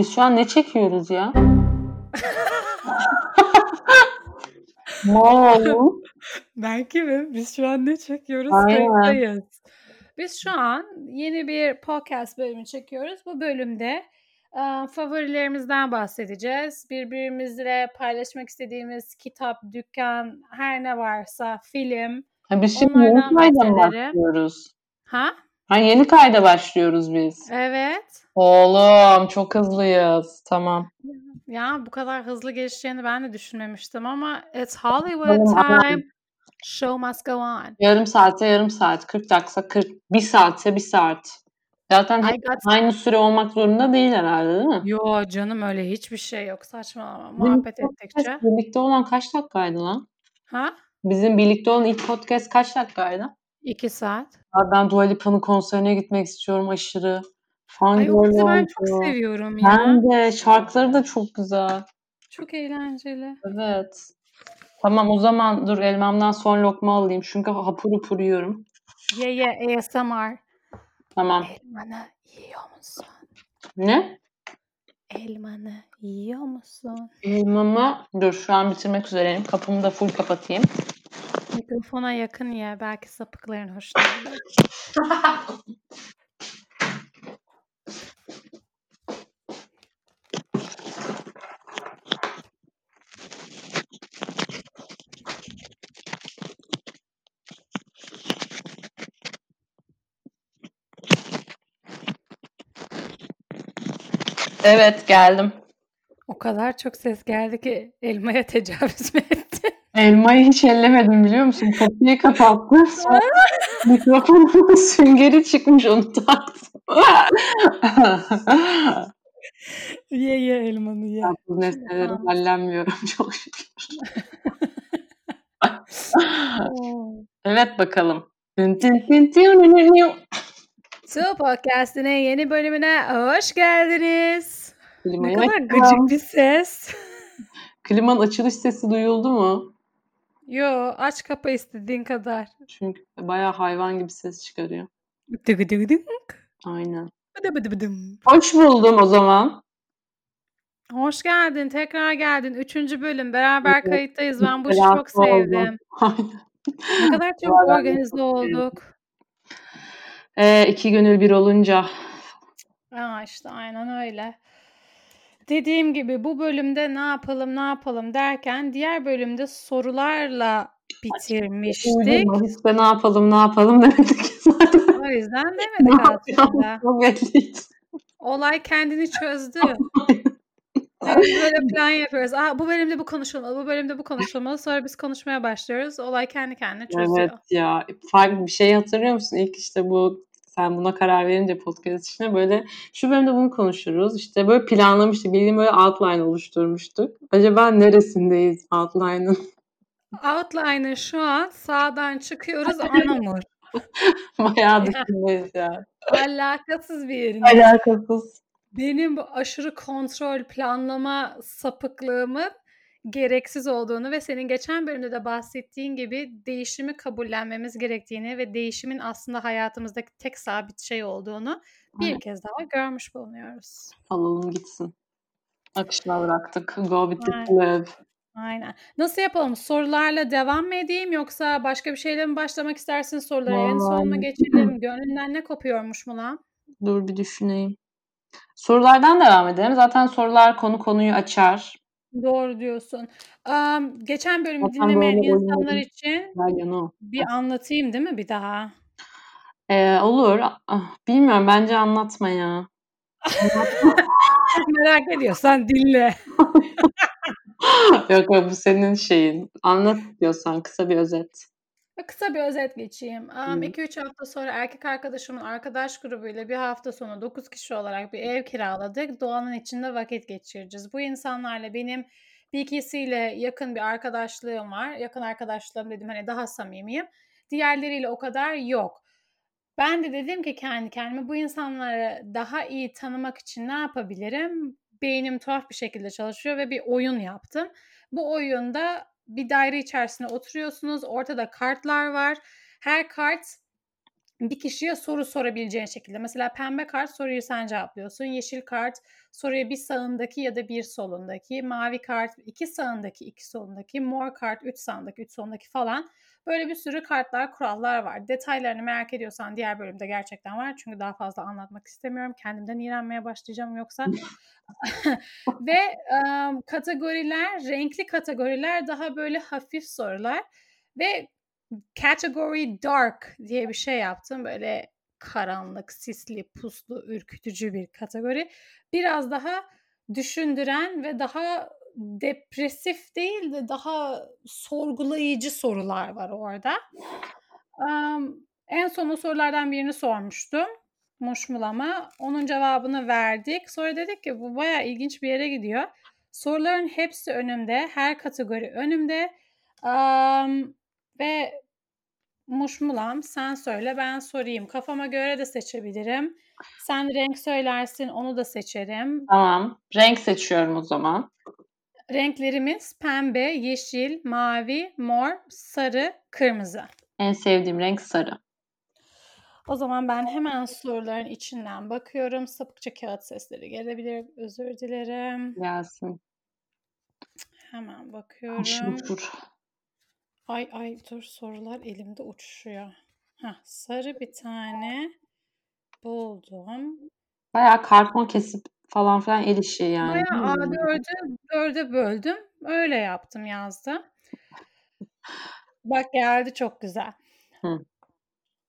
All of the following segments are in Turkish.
Biz şu an ne çekiyoruz ya? oldu? Belki mi? Biz şu an ne çekiyoruz? Kayıttayız. Biz şu an yeni bir podcast bölümü çekiyoruz. Bu bölümde e, favorilerimizden bahsedeceğiz. Birbirimizle paylaşmak istediğimiz kitap, dükkan, her ne varsa film. Ha, biz şimdi yeni kayda başlıyoruz? Ha? Ha, yeni kayda başlıyoruz biz. Evet. Oğlum çok hızlıyız. Tamam. Ya bu kadar hızlı geçeceğini ben de düşünmemiştim ama it's Hollywood time. Show must go on. Yarım saate yarım saat. 40 dakika 40. Bir saatse bir saat. Zaten hep got aynı süre olmak zorunda değil herhalde değil mi? Yo canım öyle hiçbir şey yok saçmalama. Bizim Muhabbet podcast ettikçe. birlikte olan kaç dakikaydı lan? Ha? Bizim birlikte olan ilk podcast kaç dakikaydı? İki saat. Abi ben Dua Lipa'nın konserine gitmek istiyorum aşırı. Ay o ben çok seviyorum ya. Ben de. Şarkıları da çok güzel. Çok eğlenceli. Evet. Tamam o zaman dur elmamdan son lokma alayım. Çünkü hapur hapur yiyorum. Ye ye ASMR. Tamam. Elmanı yiyor musun? Ne? Elmanı yiyor musun? Elmamı dur şu an bitirmek üzereyim. Kapımı da full kapatayım. Mikrofona yakın ye. Belki sapıkların hoşuna gider. Evet geldim. O kadar çok ses geldi ki elmaya tecavüz mü ettin? Elmayı hiç ellemedim biliyor musun? Kapıyı kapattım. Sonra mikrofonun süngeri çıkmış onu taktım. Ye ye elmanı ye. Ben bu nesneleri Tamam. hallenmiyorum çok şükür. Oo. Evet bakalım. Su Podcast'ine yeni bölümüne hoş geldiniz. Ne Klimayı kadar açalım. gıcık bir ses. Klimanın açılış sesi duyuldu mu? Yo aç kapa istediğin kadar. Çünkü bayağı hayvan gibi ses çıkarıyor. Dıgı dıgı dıgı. Aynen. Bıdı bıdı bıdım. Hoş buldum o zaman. Hoş geldin, tekrar geldin. Üçüncü bölüm. Beraber kayıttayız. Ben bu işi çok sevdim. Ne kadar çok organize olduk. Ee, iki gönül bir olunca. Aa işte aynen öyle. Dediğim gibi bu bölümde ne yapalım ne yapalım derken diğer bölümde sorularla bitirmiştik. Hiç de ne yapalım ne yapalım demedik zaten. O yüzden demedik aslında. Olay kendini çözdü. Ve biz böyle plan yapıyoruz. Aa, bu bölümde bu konuşulmalı, bu bölümde bu konuşulmalı. Sonra biz konuşmaya başlıyoruz. Olay kendi kendine çözüyor. Evet ya. Farklı bir şey hatırlıyor musun? İlk işte bu sen buna karar verince podcast içine böyle şu bölümde bunu konuşuruz. İşte böyle planlamıştık. Bildiğin böyle outline oluşturmuştuk. Acaba neresindeyiz outline'ın? Outliner şu an sağdan çıkıyoruz Anamur. Bayağı dışındayız ya. Alakasız bir yerinde. Alakasız. Benim bu aşırı kontrol, planlama sapıklığımın gereksiz olduğunu ve senin geçen bölümde de bahsettiğin gibi değişimi kabullenmemiz gerektiğini ve değişimin aslında hayatımızdaki tek sabit şey olduğunu bir Aynen. kez daha görmüş bulunuyoruz. Alalım gitsin. Akışına bıraktık. Go with the flow. Aynen. Nasıl yapalım? Sorularla devam mı edeyim yoksa başka bir şeyle mi başlamak istersin sorulara? En son mu Vallahi geçelim? Gönlünden ne kopuyormuş mu lan? dur bir düşüneyim. Sorulardan devam edelim. Zaten sorular konu konuyu açar. Doğru diyorsun. Am, geçen bölümü Zaten dinlemeyen böyle insanlar için Nagihan o. bir anlatayım değil mi bir daha? Ee, olur. Ah, bilmiyorum. Bence anlatma ya. Merak ediyorsan dinle. Yok yok bu senin şeyin. Anlat diyorsan kısa bir özet. Kısa bir özet geçeyim. Hı. 2-3 hafta sonra erkek arkadaşımın arkadaş grubuyla bir hafta sonu 9 kişi olarak bir ev kiraladık. Doğanın içinde vakit geçireceğiz. Bu insanlarla benim bir ikisiyle yakın bir arkadaşlığım var. Yakın arkadaşlığım dedim hani daha samimiyim. Diğerleriyle o kadar yok. Ben de dedim ki kendi kendime bu insanları daha iyi tanımak için ne yapabilirim? Beynim tuhaf bir şekilde çalışıyor ve bir oyun yaptım. Bu oyunda bir daire içerisinde oturuyorsunuz. Ortada kartlar var. Her kart bir kişiye soru sorabileceğin şekilde. Mesela pembe kart soruyu sen cevaplıyorsun. Yeşil kart soruyu bir sağındaki ya da bir solundaki. Mavi kart iki sağındaki, iki solundaki. Mor kart üç sağındaki, üç solundaki falan. Böyle bir sürü kartlar, kurallar var. Detaylarını merak ediyorsan diğer bölümde gerçekten var. Çünkü daha fazla anlatmak istemiyorum. Kendimden iğrenmeye başlayacağım yoksa. Ve um, kategoriler, renkli kategoriler daha böyle hafif sorular. Ve Category Dark diye bir şey yaptım. Böyle karanlık, sisli, puslu, ürkütücü bir kategori. Biraz daha düşündüren ve daha depresif değil de daha sorgulayıcı sorular var orada. Um, en son o sorulardan birini sormuştum. Muşmulama. Onun cevabını verdik. Sonra dedik ki bu baya ilginç bir yere gidiyor. Soruların hepsi önümde. Her kategori önümde. Um, ve muşmulam sen söyle ben sorayım. Kafama göre de seçebilirim. Sen renk söylersin onu da seçerim. Tamam. Renk seçiyorum o zaman. Renklerimiz pembe, yeşil, mavi, mor, sarı, kırmızı. En sevdiğim renk sarı. O zaman ben hemen soruların içinden bakıyorum. Sapıkça kağıt sesleri gelebilir. Özür dilerim. Gelsin. Hemen bakıyorum. Dur. Ay ay dur sorular elimde uçuşuyor. Heh, sarı bir tane buldum. Bayağı karton kesip falan filan el işi yani. Bayağı A4'ü dörde böldüm. Öyle yaptım yazdı. Bak geldi çok güzel. Hı.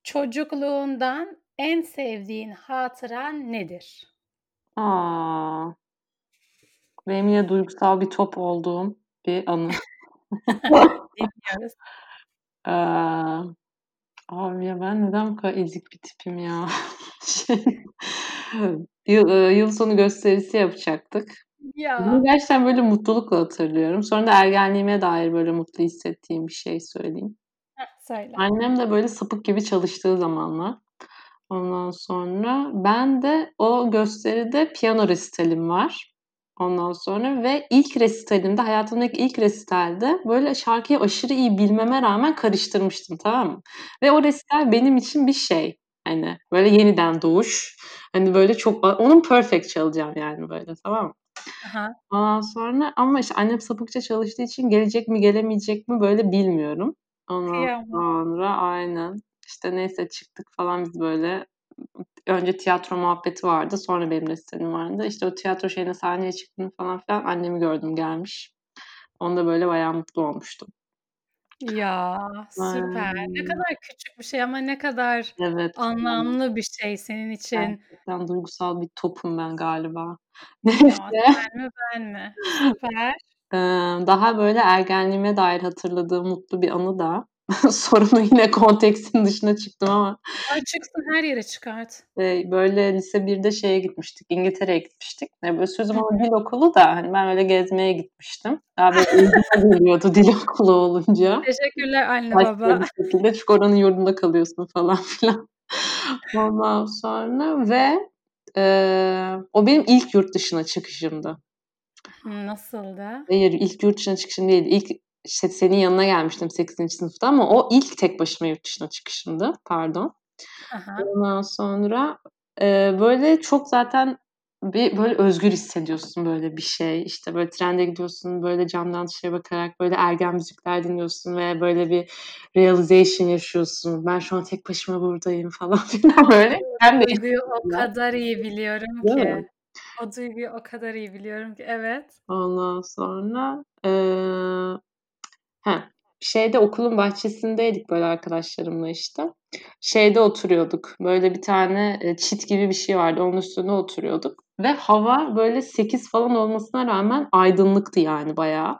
Çocukluğundan en sevdiğin hatıran nedir? Aa, benim yine duygusal bir top olduğum bir anı. Ee, abi ya ben neden bu kadar ezik bir tipim ya? Şey, yıl, e, yıl sonu gösterisi yapacaktık. Ya. Bunu gerçekten böyle mutlulukla hatırlıyorum. Sonra da ergenliğime dair böyle mutlu hissettiğim bir şey söyleyeyim. Söyle. Annem de böyle sapık gibi çalıştığı zamanlar. Ondan sonra ben de o gösteride piyano resitalim var. Ondan sonra ve ilk resitalimde hayatımdaki ilk resitalde böyle şarkıyı aşırı iyi bilmeme rağmen karıştırmıştım tamam mı? Ve o resital benim için bir şey. Hani böyle yeniden doğuş. Hani böyle çok onun perfect çalacağım yani böyle tamam mı? Aha. Ondan sonra ama işte annem sapıkça çalıştığı için gelecek mi gelemeyecek mi böyle bilmiyorum. Ondan Kıyamam. sonra aynen işte neyse çıktık falan biz böyle önce tiyatro muhabbeti vardı. Sonra benim resitalim vardı. İşte o tiyatro şeyine sahneye çıktım falan filan. Annemi gördüm gelmiş. Onda böyle bayağı mutlu olmuştum. Ya süper. Ne Aynen. kadar küçük bir şey ama ne kadar Evet. anlamlı bir şey senin için. Gerçekten duygusal bir topum ben galiba. Ya Neyse. sen mi ben mi? Süper. Ee, daha böyle ergenliğime dair hatırladığım mutlu bir anı da sorunu yine kontekstin dışına çıktım ama Ay çıksın her yere çıkart. böyle lise 1'de şeye gitmiştik. İngiltere'ye gitmiştik. Yani böyle sözüm ama dil okulu da hani ben öyle gezmeye gitmiştim. Daha böyle ilgime geliyordu dil okulu olunca. Teşekkürler anne Başka baba. bir şekilde çünkü oranın yurdunda kalıyorsun falan filan. Ondan sonra ve e, o benim ilk yurt dışına çıkışımdı. Nasıldı? Hayır ilk yurt dışına çıkışım değildi. İlk işte senin yanına gelmiştim 8. sınıfta ama o ilk tek başıma yurt dışına çıkışımdı. Pardon. Aha. Ondan sonra e, böyle çok zaten bir böyle özgür hissediyorsun böyle bir şey. İşte böyle trende gidiyorsun böyle camdan dışarı bakarak böyle ergen müzikler dinliyorsun ve böyle bir realization yaşıyorsun. Ben şu an tek başıma buradayım falan filan böyle. Ben de duyguyu o kadar iyi biliyorum Değil ki. mi? O duyguyu o kadar iyi biliyorum ki. Evet. Ondan sonra eee heh, şeyde okulun bahçesindeydik böyle arkadaşlarımla işte. Şeyde oturuyorduk. Böyle bir tane e, çit gibi bir şey vardı. Onun üstünde oturuyorduk. Ve hava böyle 8 falan olmasına rağmen aydınlıktı yani bayağı.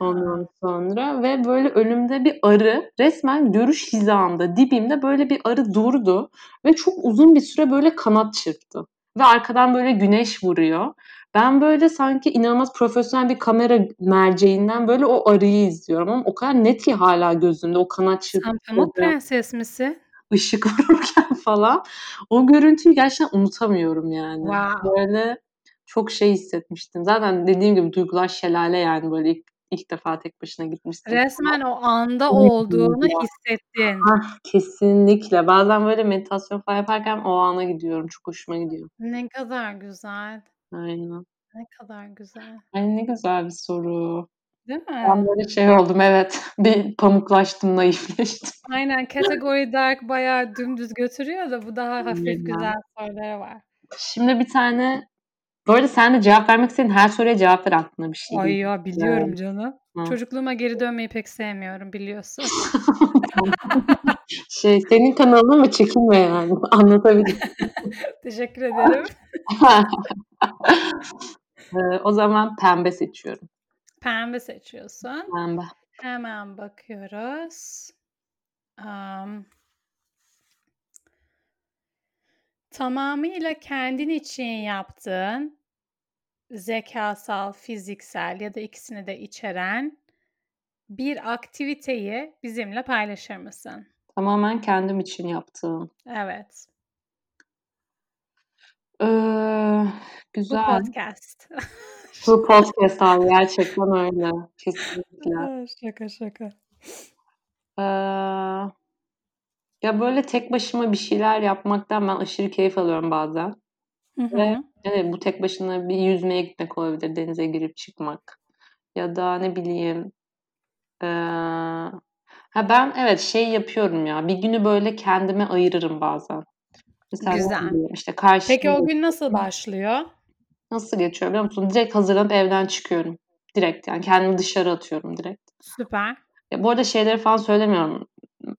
Ondan sonra ve böyle önümde bir arı resmen görüş hizamda dibimde böyle bir arı durdu ve çok uzun bir süre böyle kanat çırptı. Ve arkadan böyle güneş vuruyor. Ben böyle sanki inanılmaz profesyonel bir kamera merceğinden böyle o arıyı izliyorum ama o kadar net ki hala gözümde o kanat Sen çırptı. Pamuk Prenses misin? ışık vururken falan. O görüntüyü gerçekten unutamıyorum yani. Wow. Böyle çok şey hissetmiştim. Zaten dediğim gibi duygular şelale yani böyle ilk, ilk defa tek başına gitmişsin. Resmen o anda olduğunu hissettin. Hah, kesinlikle. Bazen böyle meditasyon falan yaparken o ana gidiyorum. Çok hoşuma gidiyor. Ne kadar güzel. Aynen. Ne kadar güzel. Ay ne güzel bir soru. Değil Ben mi? böyle şey oldum evet. Bir pamuklaştım, naifleştim. Aynen Category Dark bayağı dümdüz götürüyor da bu daha hafif Aynen. güzel soruları var. Şimdi bir tane bu arada sen de cevap vermek istediğin her soruya cevap ver aklına bir şey. Ay ya biliyorum canım. Hı. Çocukluğuma geri dönmeyi pek sevmiyorum biliyorsun. şey senin kanalın mı çekinme yani anlatabilirim. Teşekkür ederim. Ee, o zaman pembe seçiyorum. Pembe seçiyorsun. Pembe. Hemen bakıyoruz. Am, tamamıyla kendin için yaptığın zekasal, fiziksel ya da ikisini de içeren bir aktiviteyi bizimle paylaşır mısın? Tamamen kendim için yaptığım. Evet. Ee, Bu güzel. podcast. Bu podcast abi gerçekten öyle. Kesinlikle. şaka şaka. Ee, ya böyle tek başıma bir şeyler yapmaktan ben aşırı keyif alıyorum bazen. Hı Ve evet, bu tek başına bir yüzmeye gitmek olabilir. Denize girip çıkmak. Ya da ne bileyim. ee, ha ben evet şey yapıyorum ya. Bir günü böyle kendime ayırırım bazen. Mesela Güzel. işte karşıma Peki o gün nasıl başlıyor? nasıl geçiyor biliyor musun? Direkt hazırlanıp evden çıkıyorum. Direkt yani kendimi dışarı atıyorum direkt. Süper. Ya bu arada şeyleri falan söylemiyorum.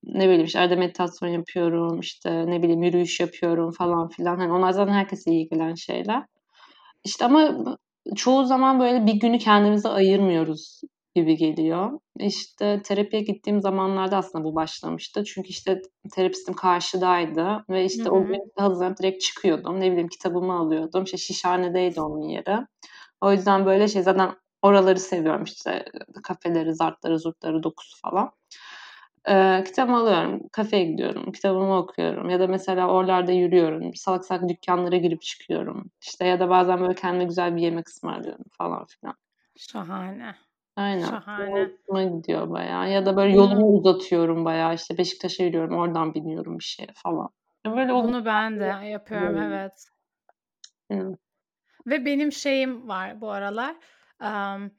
Ne bileyim işte arada meditasyon yapıyorum, işte ne bileyim yürüyüş yapıyorum falan filan. Hani onlar zaten herkese iyi gelen şeyler. İşte ama çoğu zaman böyle bir günü kendimize ayırmıyoruz gibi geliyor. İşte terapiye gittiğim zamanlarda aslında bu başlamıştı. Çünkü işte terapistim karşıdaydı ve işte Hı o gün hazırlanıp direkt çıkıyordum. Ne bileyim kitabımı alıyordum. İşte şişhanedeydi onun yeri. O yüzden böyle şey zaten oraları seviyorum işte kafeleri, zartları, zurtları, dokusu falan. Ee, kitabımı alıyorum, kafeye gidiyorum, kitabımı okuyorum ya da mesela oralarda yürüyorum, salak salak dükkanlara girip çıkıyorum. İşte ya da bazen böyle kendime güzel bir yemek ısmarlıyorum falan filan. Şahane. Aynen. Şahane. Hoşuma gidiyor bayağı. Ya da böyle yolumu uzatıyorum bayağı. İşte Beşiktaş'a yürüyorum, oradan biniyorum bir şeye falan. Böyle bunu ben de yapıyorum Böyle. evet. Ve benim şeyim var bu aralar. am,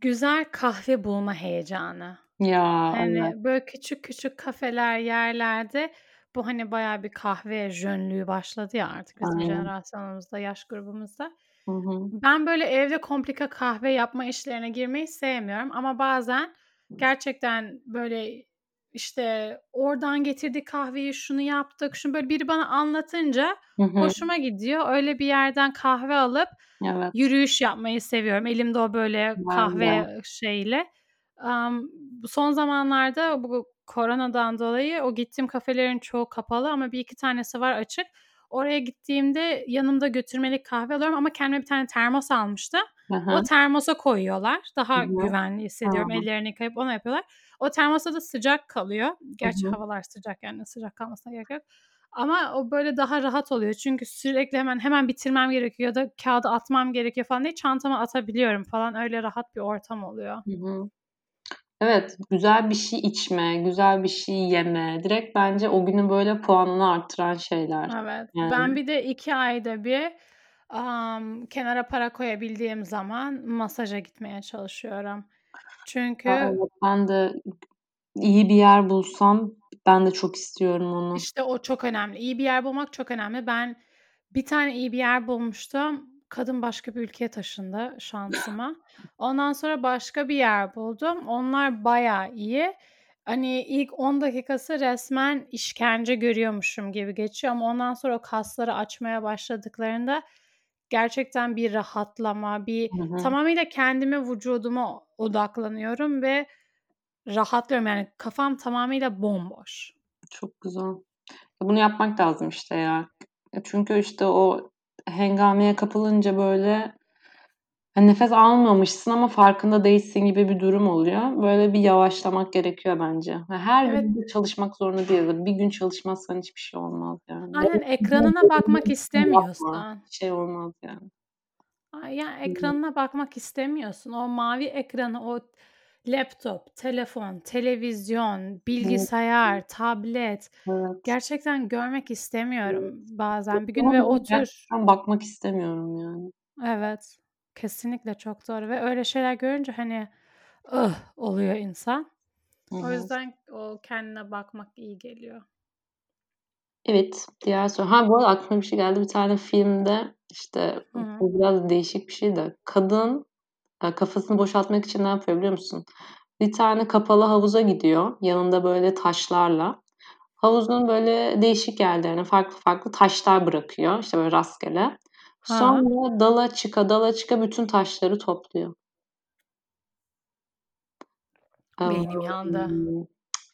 güzel kahve bulma heyecanı. Ya evet. Hani böyle küçük küçük kafeler, yerlerde bu hani bayağı bir kahve jönlüğü başladı ya artık bizim Aynen. jenerasyonumuzda, yaş grubumuzda. Hı hı. Ben böyle evde komplike kahve yapma işlerine girmeyi sevmiyorum ama bazen gerçekten böyle işte oradan getirdik kahveyi, şunu yaptık, şunu böyle biri bana anlatınca Hı hı. hoşuma gidiyor. Öyle bir yerden kahve alıp Evet. yürüyüş yapmayı seviyorum. Elimde o böyle kahve şeyle. Am, bu son zamanlarda bu koronadan dolayı o gittiğim kafelerin çoğu kapalı ama bir iki tanesi var açık. Oraya gittiğimde yanımda götürmelik kahve alıyorum ama kendime bir tane termos almıştım. Hı O termosa koyuyorlar. Daha hı. güvenli hissediyorum. Hı. Ellerini yıkayıp onu yapıyorlar. O termosta da sıcak kalıyor. Gerçi hı. havalar sıcak yani sıcak kalmasına gerek yok. Ama o böyle daha rahat oluyor. Çünkü sürekli hemen hemen bitirmem gerekiyor ya da kağıdı atmam gerekiyor falan diye çantama atabiliyorum falan. Öyle rahat bir ortam oluyor. Hı hı. Evet, güzel bir şey içme, güzel bir şey yeme. Direkt bence o günün böyle puanını arttıran şeyler. Evet. Yani. Ben bir de iki ayda bir am, kenara para koyabildiğim zaman masaja gitmeye çalışıyorum. Çünkü evet, ben de iyi bir yer bulsam ben de çok istiyorum onu. İşte o çok önemli. İyi bir yer bulmak çok önemli. Ben bir tane iyi bir yer bulmuştum. Kadın başka bir ülkeye taşındı şansıma. Ondan sonra başka bir yer buldum. Onlar bayağı iyi. Hani ilk 10 dakikası resmen işkence görüyormuşum gibi geçiyor ama ondan sonra o kasları açmaya başladıklarında gerçekten bir rahatlama, bir Hı hı. tamamıyla kendime, vücuduma odaklanıyorum ve rahatlıyorum. Yani kafam tamamıyla bomboş. Çok güzel. Bunu yapmak lazım işte ya. Çünkü işte o hengameye kapılınca böyle hani nefes almamışsın ama farkında değilsin gibi bir durum oluyor. Böyle bir yavaşlamak gerekiyor bence. Her Evet. gün çalışmak zorunda değiliz. Bir gün çalışmazsan hiçbir şey olmaz yani. Aynen ekranına bakmak yapma. istemiyorsan. Bir şey olmaz yani. Ay, ya, Hı hı. ekranına bakmak istemiyorsun. O mavi ekranı, o laptop, telefon, televizyon, Evet. bilgisayar, tablet Evet. gerçekten görmek istemiyorum Evet. bazen bir gün ve otur Gerçekten bakmak istemiyorum yani. Evet, kesinlikle çok doğru ve öyle şeyler görünce, hani, "Ih!" oluyor insan. Hı O yüzden o kendine bakmak iyi geliyor. Evet, diğer soru Ha, bu arada aklıma bir şey geldi. Bir tane filmde, işte, Hı hı. bu biraz değişik bir şey de kadın, kafasını boşaltmak için ne yapıyor biliyor musun? Bir tane kapalı havuza gidiyor yanında böyle taşlarla. Havuzun böyle değişik yerlerine farklı farklı taşlar bırakıyor, işte, böyle rastgele. Ha. Sonra dala çıka dala çıka bütün taşları topluyor. Beynim yandı. Emm,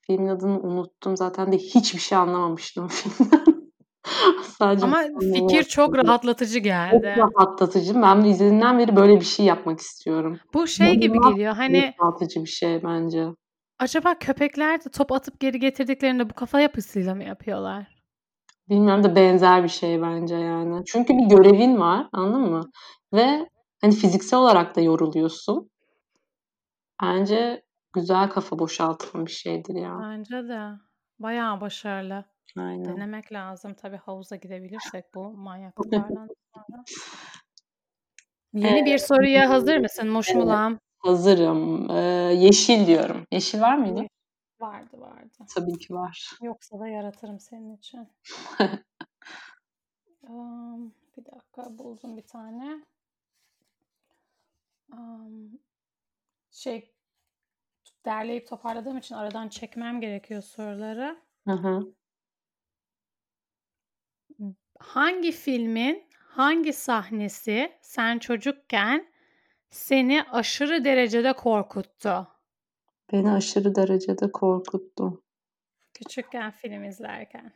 filmin adını unuttum zaten de hiçbir şey anlamamıştım filmden. Sadece Ama fikir çok rahatlatıcı Çok geldi. rahatlatıcı. Ben izlediğimden beri böyle bir şey yapmak istiyorum. Bu şey gibi İnanılmaz geliyor, hani boşaltıcı bir şey bence. acaba köpekler de top atıp geri getirdiklerinde bu kafa yapısıyla mı yapıyorlar? Bilmiyorum da benzer bir şey bence yani. Çünkü bir görevin var, anladın mı? Ve, hani, fiziksel olarak da yoruluyorsun. Bence güzel kafa boşaltımı bir şeydir ya. Bence de. Bayağı başarılı. Aynen. Denemek lazım tabii havuza gidebilirsek bu manyaklıklardan sonra. Yeni bir soruya hazır mısın Evet, muşmulam? hazırım. Eee, yeşil diyorum. Yeşil var mıydı? Vardı, vardı. Tabii ki var. Yoksa da yaratırım senin için. Emm, bir dakika buldum bir tane. Emm, şey, derleyip toparladığım için aradan çekmem gerekiyor soruları. Hı hı. Hangi filmin hangi sahnesi sen çocukken seni aşırı derecede korkuttu? Beni aşırı derecede korkuttu. Küçükken film izlerken.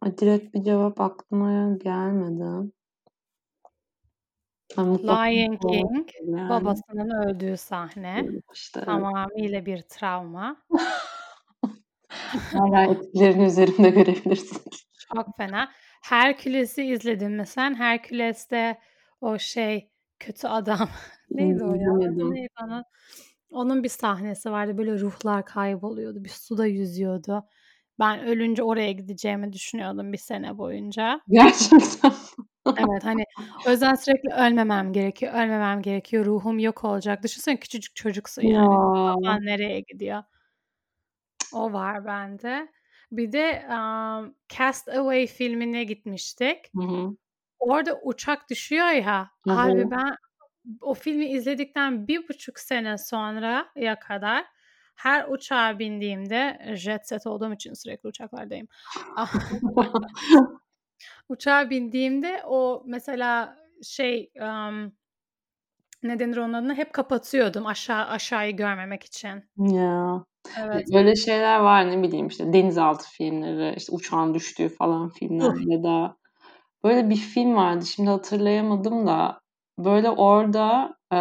Ay, direkt bir cevap aklıma gelmedi. Lion King, yani. babasının öldüğü sahne. İşte. Tamamıyla bir travma. Hâlâ etkilerini üzerimde görebilirsin. Çok fena. Herküles'i izledin mi sen? Herküles'te o şey, kötü adam neydi o ya? Neydi onun? Onun bir sahnesi vardı. Böyle ruhlar kayboluyordu. Bir suda yüzüyordu. Ben ölünce oraya gideceğimi düşünüyordum 1 sene boyunca. Gerçekten? Evet, hani, yüzden sürekli ölmemem gerekiyor, ölmemem gerekiyor, ruhum yok olacak. Düşünsene küçücük çocuksun yani. Ya! Kafan nereye gidiyor? O var bende. Bir de, emm, Cast Away filmine gitmiştik. Hı hı. Orada uçak düşüyor ya, Hı abi hı. ben o filmi izledikten 1,5 sene sonraya kadar her uçağa bindiğimde jet set olduğum için sürekli uçaklardayım. Uçağa bindiğimde o mesela şey, emm, ne denir onun adına? Hep kapatıyordum aşağı aşağıyı görmemek için. Ya! Evet. Böyle şeyler var, ne bileyim, işte, denizaltı filmleri, işte, uçağın düştüğü falan filmler Uf! ya da böyle bir film vardı, şimdi hatırlayamadım da, böyle, orada, eee,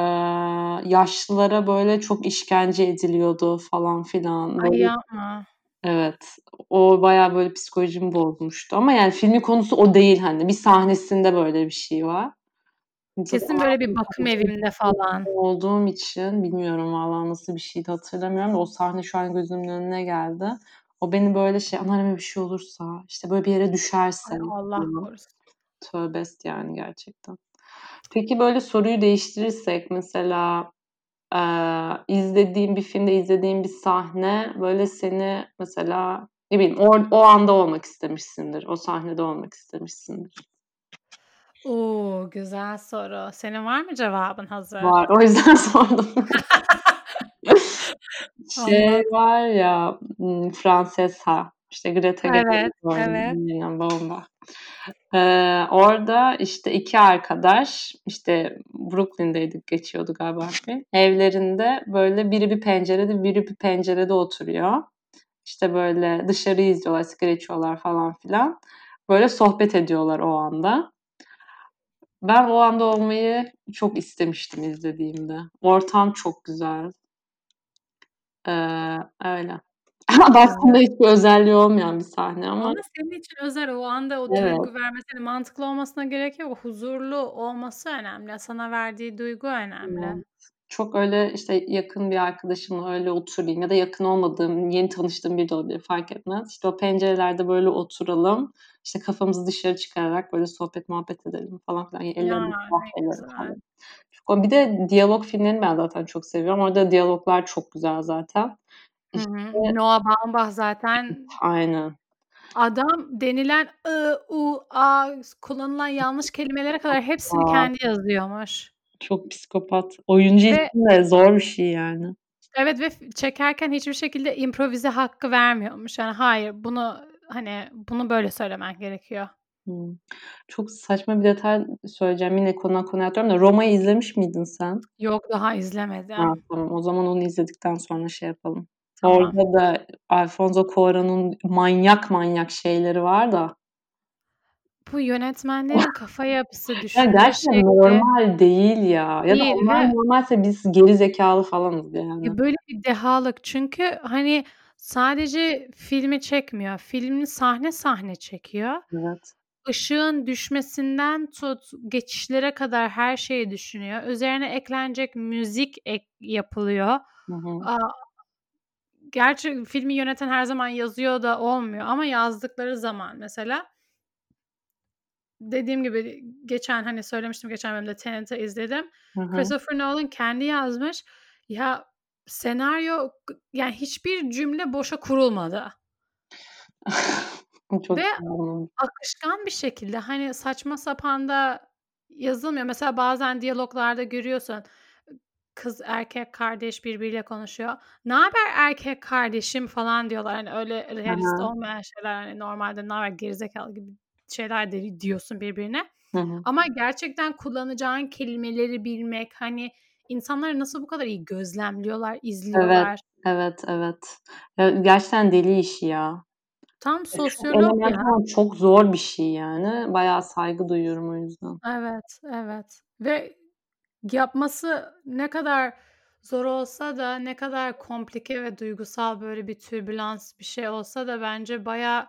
yaşlılara, böyle, çok işkence ediliyordu falan filan. Ay, Böyle yapma. Evet, o bayağı, böyle, psikolojimi bozmuştu ama yani filmin konusu o değil, hani. Bir sahnesinde böyle bir şey var. Kesin böyle bir bakım evinde falan. olduğum için bilmiyorum valla nasıl bir şeydi hatırlamıyorum da o sahne şu an gözümün önüne geldi. O beni böyle şey, anneanneme bir şey olursa, işte, böyle bir yere düşerse Ay, Allah korusun. Tövbe yani gerçekten. Peki, böyle soruyu değiştirirsek mesela, eee, izlediğin bir filmde izlediğin bir sahne, böyle, seni mesela, ne bileyim, or o anda olmak istemişsindir, o sahnede olmak istemişsindir. O! Güzel soru. Senin var mı cevabın hazır? Var, o yüzden sordum. Şey Anlat. var ya, ımm, Francesca, işte, Greta Evet, Gerwig evet. oynuyor, bomba. Eee, orada, işte, 2 arkadaş, işte, Brooklyn'deydi geçiyordu galiba. Evlerinde, böyle, biri bir pencerede, biri bir pencerede oturuyor. İşte, böyle, dışarıyı izliyorlar, sigara içiyorlar falan filan. Böyle sohbet ediyorlar o anda. Ben o anda olmayı çok istemiştim izlediğimde. Ortam çok güzel. Eee, öyle. Aslında hiçbir özelliği olmayan bir sahne ama. Ama senin için özel. O anda o Evet. duygu vermesi hani mantıklı olmasına gerek yok. Huzurlu olması önemli. Sana verdiği duygu önemli. Evet. Çok öyle işte yakın bir arkadaşımla öyle oturayım ya da yakın olmadığım, yeni tanıştığım biri de olabilir fark etmez. İşte o pencerelerde böyle oturalım. İşte kafamızı dışarı çıkararak böyle sohbet muhabbet edelim falan filan. Ya Ellerimizi falan. Çok- Bir de diyalog filmlerini ben zaten çok seviyorum. Orada diyaloglar çok güzel zaten. Hı İşte hı. Noah Baumbach zaten aynen. adam denilen ı, u, a kullanılan yanlış kelimelere kadar hepsini Aa. kendi yazıyormuş. Çok psikopat. Oyuncu Ve- için de zor bir şey yani. Evet ve çekerken hiçbir şekilde improvize hakkı vermiyormuş. Yani hayır bunu hani bunu böyle söylemen gerekiyor. Hmm. Çok saçma bir detay söyleyeceğim. Yine konudan konuya atıyorum da Roma'yı izlemiş miydin sen? Yok daha izlemedim. Ha, tamam. O zaman onu izledikten sonra şey yapalım. Tamam. Orada da Alfonso Cuarón'un manyak manyak şeyleri var da. Bu yönetmenlerin kafa yapısı, Ya düşünce gerçekten şekli normal değil ya. Ya da Değil onlar ve- normalse biz geri zekalı falanız yani. Ya böyle bir dehalık çünkü hani sadece filmi çekmiyor. Filmini sahne sahne çekiyor. Evet. Işığın düşmesinden tut geçişlere kadar her şeyi düşünüyor. Üzerine eklenecek müzik ek yapılıyor. Hı hı. Aa, gerçi filmi yöneten her zaman yazıyor da olmuyor ama yazdıkları zaman mesela dediğim gibi geçen hani söylemiştim geçen bölümde Tenet'i izledim. Hı hı. Christopher Nolan kendi yazmış. Ya senaryo yani hiçbir cümle boşa kurulmadı. Çok Ve- anladım. Akışkan bir şekilde hani saçma sapan da yazılmıyor. Mesela bazen diyaloglarda görüyorsun kız erkek kardeş birbiriyle konuşuyor. Ne haber erkek kardeşim falan diyorlar. Hani öyle realist Aha. olmayan şeyler hani normalde ne haber gerizekalı gibi şeyler de diyorsun birbirine. Hı hı. Ama gerçekten kullanacağın kelimeleri bilmek hani insanları nasıl bu kadar iyi gözlemliyorlar, izliyorlar. Evet, evet. Ya, gerçekten deli işi ya. Tam Çok sosyolog ya. çok zor bir şey yani. Bayağı saygı duyuyorum o yüzden. Evet, evet. Ve yapması ne kadar zor olsa da ne kadar komplike ve duygusal böyle bir türbülans bir şey olsa da bence bayağı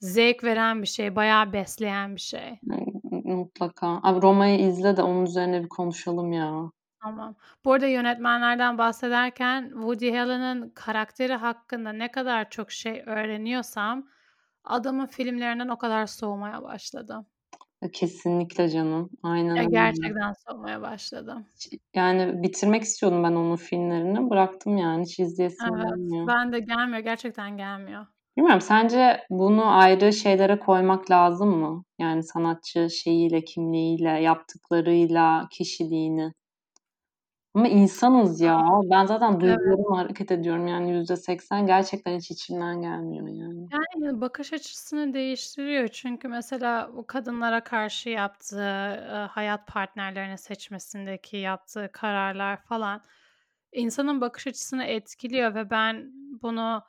zevk veren bir şey, bayağı besleyen bir şey. Mutlaka. Abi Roma'yı izle de onun üzerine bir konuşalım ya. Tamam. Bu arada yönetmenlerden bahsederken Woody Allen'ın karakteri hakkında ne kadar çok şey öğreniyorsam adamın filmlerinden o kadar soğumaya başladım. Kesinlikle canım. Aynen Ya gerçekten soğumaya başladım. Yani bitirmek istiyordum ben onun filmlerini. Bıraktım yani. Hiç izleyesim Evet. gelmiyor. Ben de gelmiyor. Gerçekten gelmiyor. Bilmiyorum sence bunu ayrı şeylere koymak lazım mı? Yani sanatçı şeyiyle, kimliğiyle, yaptıklarıyla, kişiliğini. Ama insanız ya. Ben zaten duygularımla hareket ediyorum yani %80 gerçekten hiç içimden gelmiyor yani. Yani bakış açısını değiştiriyor. Çünkü mesela o kadınlara karşı yaptığı, eee, hayat partnerlerini seçmesindeki yaptığı kararlar falan insanın bakış açısını etkiliyor ve ben bunu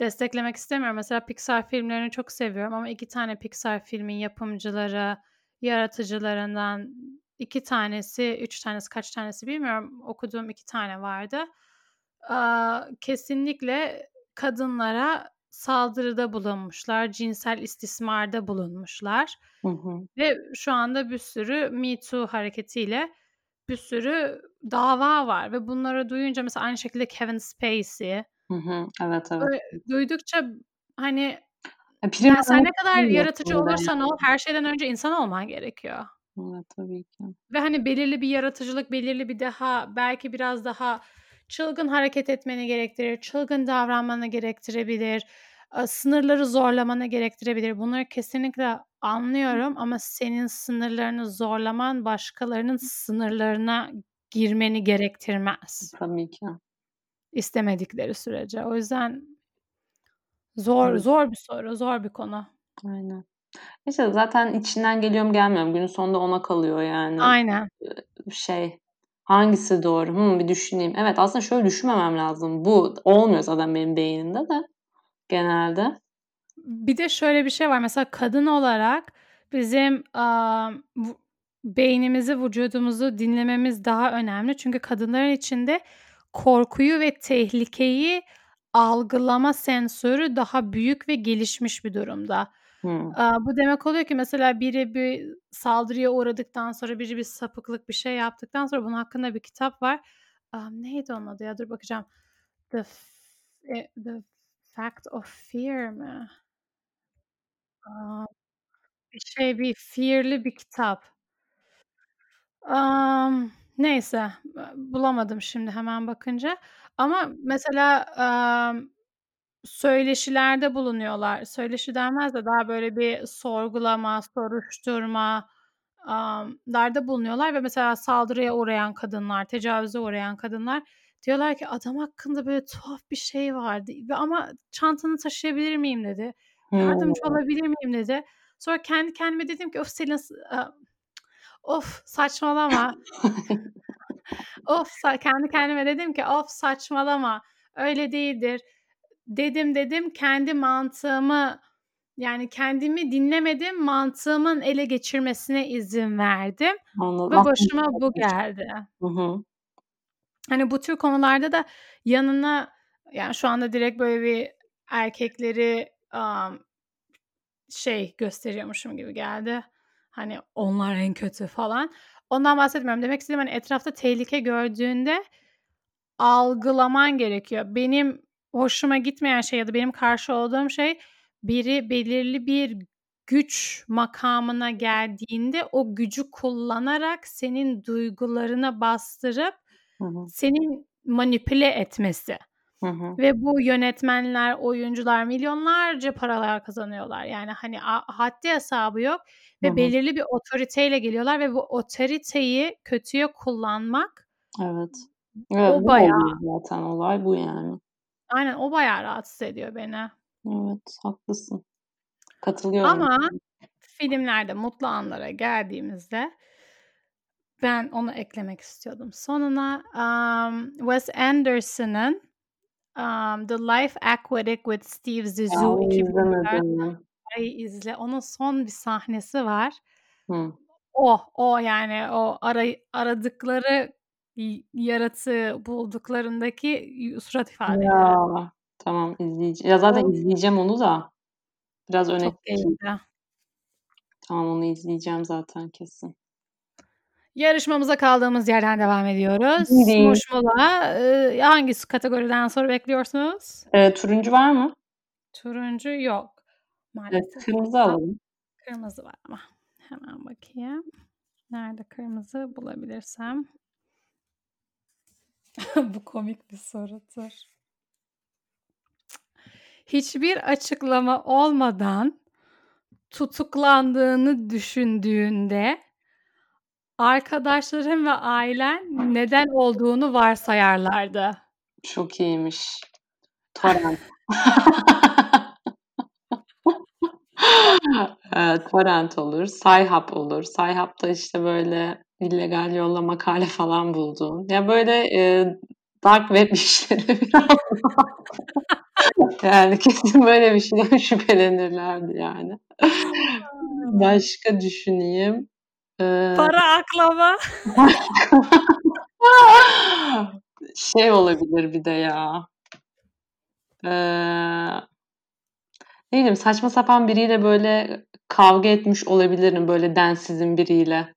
desteklemek istemiyorum. Mesela Pixar filmlerini çok seviyorum ama 2 tane Pixar filmin yapımcıları, yaratıcılarından 2 tanesi, 3 tanesi, kaç tanesi bilmiyorum. Okuduğum 2 tane vardı. Kesinlikle kadınlara saldırıda bulunmuşlar, cinsel istismarda bulunmuşlar Hı hı. ve şu anda bir sürü Me Too hareketiyle bir sürü dava var ve bunları duyunca mesela aynı şekilde Kevin Spacey Hı hı. Evet, evet. böyle duydukça hani Ya prim yani sen ne kadar yaratıcı olursan yani. ol her şeyden önce insan olman gerekiyor. Evet, tabii ki. Ve hani belirli bir yaratıcılık, belirli bir daha belki biraz daha çılgın hareket etmeni gerektirir, çılgın davranmanı gerektirebilir, aaa, sınırları zorlamanı gerektirebilir. Bunları kesinlikle anlıyorum ama senin sınırlarını zorlaman başkalarının sınırlarına girmeni gerektirmez. Tabii ki. İstemedikleri sürece. O yüzden zor Evet. zor bir soru, zor bir konu. Aynen. İşte zaten içinden geliyor mu gelmiyor mu? Günün sonunda ona kalıyor yani. Aynen. Eee, şey, hangisi doğru? Hımm, bir düşüneyim. Evet, aslında şöyle düşünmemem lazım. Bu olmuyor zaten benim beynimde de genelde. Bir de şöyle bir şey var. Mesela kadın olarak bizim, vu beynimizi, vücudumuzu dinlememiz daha önemli. Çünkü kadınların içinde korkuyu ve tehlikeyi algılama sensörü daha büyük ve gelişmiş bir durumda. Aaa, bu demek oluyor ki mesela biri bir saldırıya uğradıktan sonra, biri bir sapıklık, bir şey yaptıktan sonra bunun hakkında bir kitap var. Neydi onun adı ya? Dur bakacağım. The eee, The Fact of Fear mi? Bir şey, bir fear'li bir kitap. Amm, neyse, bulamadım şimdi hemen bakınca ama mesela, söyleşilerde bulunuyorlar. Söyleşi denmez de daha böyle bir sorgulama, soruşturma amm, larda bulunuyorlar ve mesela saldırıya uğrayan kadınlar, tecavüze uğrayan kadınlar diyorlar ki "Adam hakkında böyle tuhaf bir şey vardı ve ama çantanı taşıyabilir miyim?" dedi. "Yardımcı olabilir miyim?" dedi. Sonra kendi kendime dedim ki "Of Selin s aaa, of saçmalama." Of kendi kendime dedim ki "Of saçmalama, öyle değildir." Dedim, dedim, kendi mantığımı, yani kendimi dinlemedim, mantığımın ele geçirmesine izin verdim Anladım. ve başıma bu geldi. Hı hı. Hani, bu tür konularda da yanına, yani, şu anda direkt böyle bir erkekleri, amm, şey gösteriyormuşum gibi geldi. Hani, onlar en kötü falan. Ondan bahsetmiyorum. Demek istediğim, hani, etrafta tehlike gördüğünde algılaman gerekiyor. Benim hoşuma gitmeyen şey ya da benim karşı olduğum şey biri belirli bir güç makamına geldiğinde o gücü kullanarak senin duygularına bastırıp Hı hı. seni manipüle etmesi Hı hı. ve bu yönetmenler, oyuncular milyonlarca paralar kazanıyorlar. Yani, hani, haddi hesabı yok Hı ve hı. belirli bir otoriteyle geliyorlar ve bu otoriteyi kötüye kullanmak Evet. Evet, o bayağı zaten olay bu yani. Aynen, o bayağı rahatsız ediyor beni. Evet, haklısın. Katılıyorum Ama filmlerde mutlu anlara geldiğimizde ben onu eklemek istiyordum sonuna. Amm, Wes Anderson'ın, amm, The Life Aquatic with Steve Zissou onu 2024 izlemedim. Ay, izle. Onun son bir sahnesi var. Hı. O, o yani o aray aradıkları yaratığı bulduklarındaki surat ifadeleri. Ya, tamam izleyece ya, zaten O izleyeceğim onu da biraz öne Çok. Tamam, onu izleyeceğim zaten kesin. Yarışmamıza kaldığımız yerden devam ediyoruz. Mola, ııı, hangi kategoriden soru bekliyorsunuz? Eee, turuncu var mı? Turuncu yok Evet, maalesef. kırmızı A alalım. kırmızı var ama. Hemen bakayım. Nerede kırmızı bulabilirsem. Bu komik bir soru. Dur. Hiçbir açıklama olmadan tutuklandığını düşündüğünde arkadaşların ve ailen neden olduğunu varsayarlardı? Çok iyiymiş. Torrent. Eee, torrent olur, Sci-Hub olur. Sci-Hub'da, işte, böyle illegal yolla makale falan bulduğun. Ya, böyle, eee, dark web işleri biraz Yani kesin böyle bir şeyden şüphelenirlerdi yani. Başka düşüneyim. Eee Para aklama. Şey olabilir bir de ya eee, ne bileyim, saçma sapan biriyle, böyle, kavga etmiş olabilirim, böyle, densizin biriyle.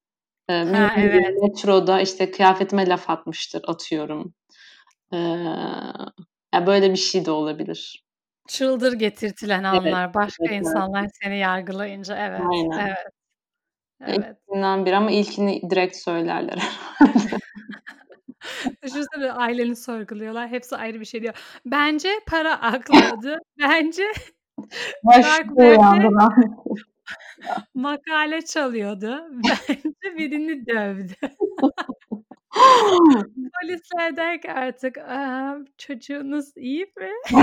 Eee, Ha, evet. metroda, işte, kıyafetime laf atmıştır, atıyorum. Eee, ya, böyle bir şey de olabilir. Çıldır getirtilen Evet, anlar, başka evet, evet. insanlar seni yargılayınca. Evet, Aynen. evet, evet. ikisinden biri ama ilkini direkt söylerler herhâlde. Düşünsene aileni sorguluyorlar. Hepsi ayrı bir şey diyor. Bence para aklamadı. Bence web'de uyandıran makale çalıyordu. Bence birini dövdü. Polisler der ki artık, çocuğunuz iyi mi?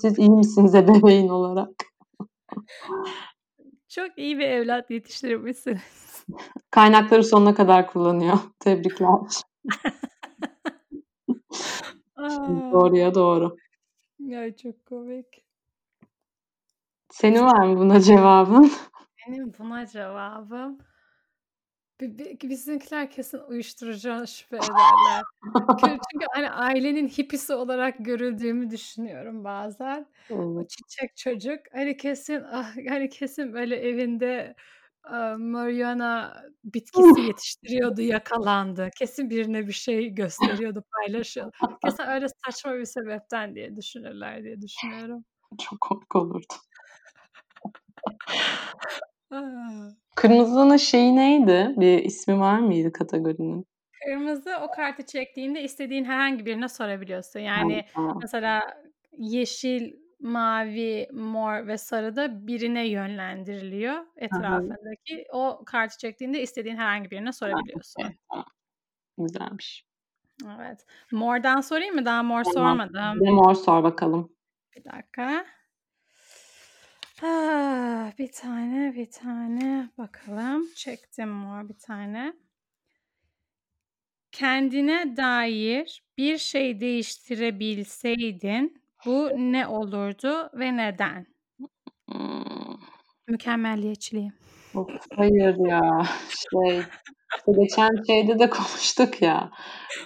Siz iyi misiniz ebeveyn olarak? Çok iyi bir evlat yetiştirmişsiniz. Kaynakları sonuna kadar kullanıyor. Tebrikler. Doğruya doğru. Ya, çok komik. Senin var mı buna cevabın? Benim buna cevabım Bizimkiler kesin uyuşturucudan şüphe ederler. Çünkü, hani, ailenin hippisi olarak görüldüğümü düşünüyorum bazen. O Evet. çiçek çocuk, hani, kesin, ah, hani, kesin böyle evinde, aaa, marihuana bitkisi yetiştiriyordu, yakalandı. Kesin birine bir şey gösteriyordu, paylaşıyordu. Kesin öyle saçma bir sebepten diye düşünürler diye düşünüyorum. Çok komik olurdu. A! Kırmızının şeyi neydi? Bir ismi var mıydı kategorinin? Kırmızı, o kartı çektiğinde istediğin herhangi birine sorabiliyorsun. Yani, mesela yeşil, mavi, mor ve sarı da birine yönlendiriliyor etrafındaki. O kartı çektiğinde istediğin herhangi birine sorabiliyorsun. Güzelmiş. Evet. Mordan sorayım mı? Daha mor sormadım. Bir mor sor bakalım. Bir dakika. Ah, bir tane, bir tane bakalım. Çektim mor bir tane. Kendine dair bir şey değiştirebilseydin bu ne olurdu ve neden? Hımm. Mükemmeliyetçiliğim. Of, hayır ya. Şey, işte geçen şeyde de konuştuk ya,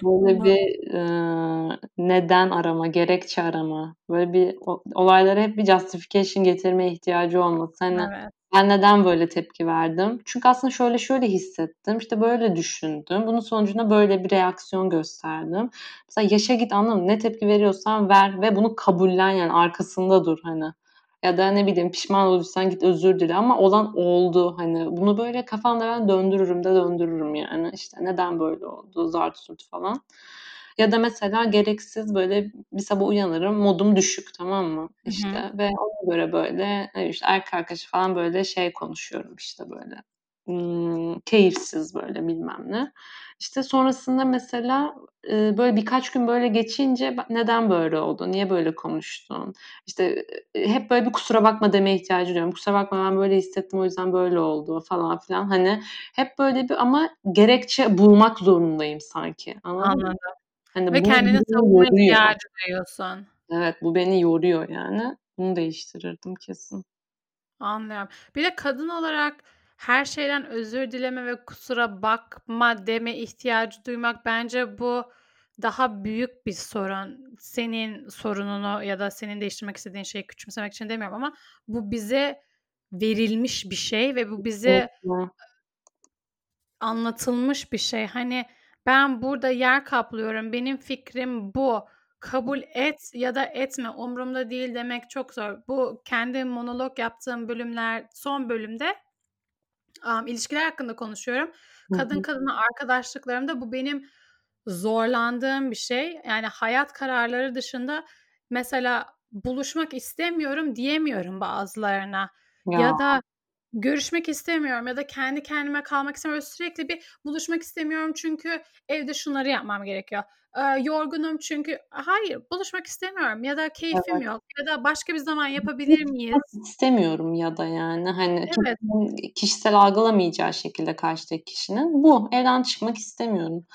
böyle bir, ııı, neden arama, gerekçe arama, böyle bir o olaylara hep bir justification getirme ihtiyacı olması. Hani, Evet. ben neden böyle tepki verdim? Çünkü aslında şöyle şöyle hissettim, işte böyle düşündüm, bunun sonucunda böyle bir reaksiyon gösterdim. Mesela yaşa git, anladın mı? Ne tepki veriyorsan ver ve bunu kabullen yani arkasında dur hani. Ya da ne bileyim pişman olduysan git özür dile ama olan oldu. Hani bunu böyle kafamda ben döndürürüm de döndürürüm yani. İşte neden böyle oldu, zart zurt falan. Ya da mesela gereksiz böyle bir sabah uyanırım, modum düşük, tamam mı? İşte hı. ve ona göre böyle, işte erkek arkadaşı falan böyle şey konuşuyorum işte böyle, keyifsiz böyle bilmem ne. İşte sonrasında mesela, böyle birkaç gün böyle geçince neden böyle oldu, niye böyle konuştun? İşte, eee, hep böyle bir kusura bakma demeye ihtiyacı duyuyorum. Kusura bakma ben böyle hissettim o yüzden böyle oldu falan filan. Hani hep böyle bir ama gerekçe bulmak zorundayım sanki. Anladın mı? Anladım Hani ve kendini savunma ihtiyacı duyuyorsun. Evet, bu beni yoruyor yani. Bunu değiştirirdim kesin. Anlıyorum. Bir de kadın olarak her şeyden özür dileme ve kusura bakma deme ihtiyacı duymak bence bu daha büyük bir sorun. Senin sorununu ya da senin değiştirmek istediğin şeyi küçümsemek için demiyorum ama bu bize verilmiş bir şey ve bu bize anlatılmış bir şey. Hani ben burada yer kaplıyorum, benim fikrim bu, kabul et ya da etme, umurumda değil demek çok zor. Bu kendi monolog yaptığım bölümler son bölümde, amm, ilişkiler hakkında konuşuyorum. Kadın kadına arkadaşlıklarımda bu benim zorlandığım bir şey. Yani hayat kararları dışında mesela buluşmak istemiyorum diyemiyorum bazılarına Ya. ya da görüşmek istemiyorum ya da kendi kendime kalmak istemiyorum. Sürekli bir buluşmak istemiyorum çünkü evde şunları yapmam gerekiyor. Eee, yorgunum çünkü Hayır, buluşmak istemiyorum ya da keyfim Evet. yok ya da başka bir zaman yapabilir miyiz? istemiyorum ya da yani hani Evet. kimsenin kişisel algılamayacağı şekilde karşıdaki kişinin bu. Evden çıkmak istemiyorum.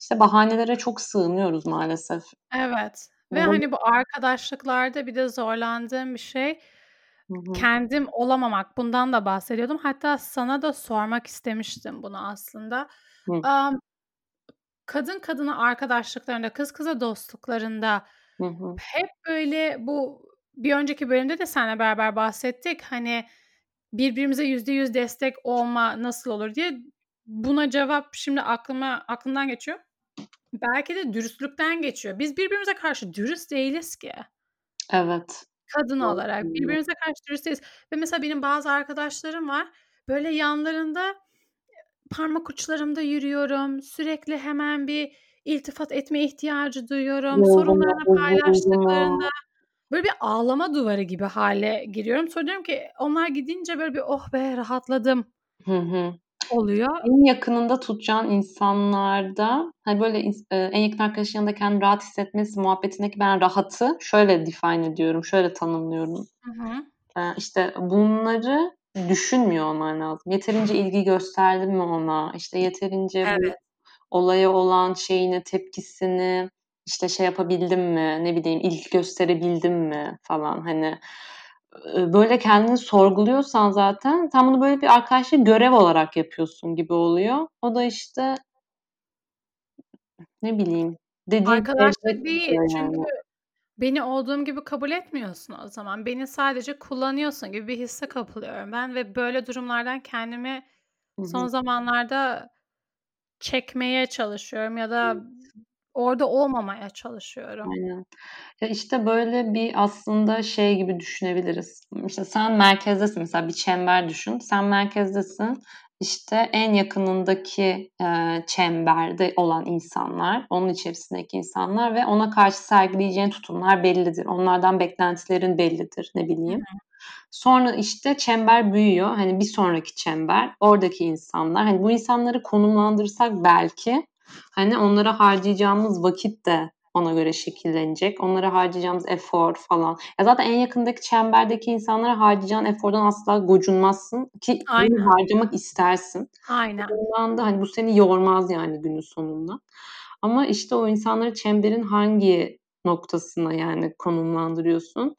İşte bahanelere çok sığınıyoruz maalesef. Evet ve da hani bu arkadaşlıklarda bir de zorlandığım bir şey, Hı hı. kendim olamamak. Bundan da bahsediyordum. Hatta sana da sormak istemiştim bunu aslında. Hı. Amm, kadın kadına arkadaşlıklarında, kız kıza dostluklarında Hı hı. hep böyle bu bir önceki bölümde de seninle beraber bahsettik. Hani birbirimize %100 destek olma nasıl olur diye. Buna cevap şimdi aklıma aklımdan geçiyor. Belki de dürüstlükten geçiyor. Biz birbirimize karşı dürüst değiliz ki. Evet. Kadın olarak birbirimize karşı dürüst değiliz ve mesela benim bazı arkadaşlarım var. Böyle yanlarında parmak uçlarımda yürüyorum. Sürekli hemen bir iltifat etme ihtiyacı duyuyorum. Sorunlarını paylaştıklarında böyle bir ağlama duvarı gibi hâle giriyorum. Sonra diyorum ki onlar gidince böyle bir "Oh be, rahatladım." Hı hı. oluyor. En yakınında tutacağın insanlarda, hani, böyle eee, en yakın arkadaşın yanında kendini rahat hissetmesi muhabbetindeki ben rahatı şöyle define ediyorum, şöyle tanımlıyorum. Hı hı. İşte bunları düşünmüyor olman lazım. Yeterince ilgi gösterdin mi ona? İşte yeterince Evet. olaya olan şeyini, tepkisini, işte, şey yapabildin mi, ne bileyim, ilgi gösterebildin mi falan, hani. böyle kendini sorguluyorsan zaten sen bunu böyle bir arkadaşlık görev olarak yapıyorsun gibi oluyor. O da işte ne bileyim dediğin Arkadaşlık değil yani. çünkü beni olduğum gibi kabul etmiyorsun o zaman. Beni sadece kullanıyorsun gibi bir hisse kapılıyorum ben ve böyle durumlardan kendimi son zamanlarda çekmeye çalışıyorum ya da orada olmamaya çalışıyorum. Aynen. Ya, işte, böyle bir aslında şey gibi düşünebiliriz. İşte, sen merkezdesin mesela bir çember düşün. Sen merkezdesin. İşte, en yakınındaki, eee, çemberde olan insanlar, onun içerisindeki insanlar ve ona karşı sergileyeceğin tutumlar bellidir. Onlardan beklentilerin bellidir, ne bileyim. Sonra, işte, çember büyüyor. Hani, bir sonraki çember, oradaki insanlar. Hani, bu insanları konumlandırsak belki, hani, onlara harcayacağımız vakit de ona göre şekillenecek. Onlara harcayacağımız efor falan. Ya zaten en yakındaki çemberdeki insanlara harcayacağın efordan asla gocunmazsın ki Aynen. harcamak istersin. Aynen. Bundan da hani bu seni yormaz yani günün sonunda. Ama işte o insanları çemberin hangi noktasına yani konumlandırıyorsun?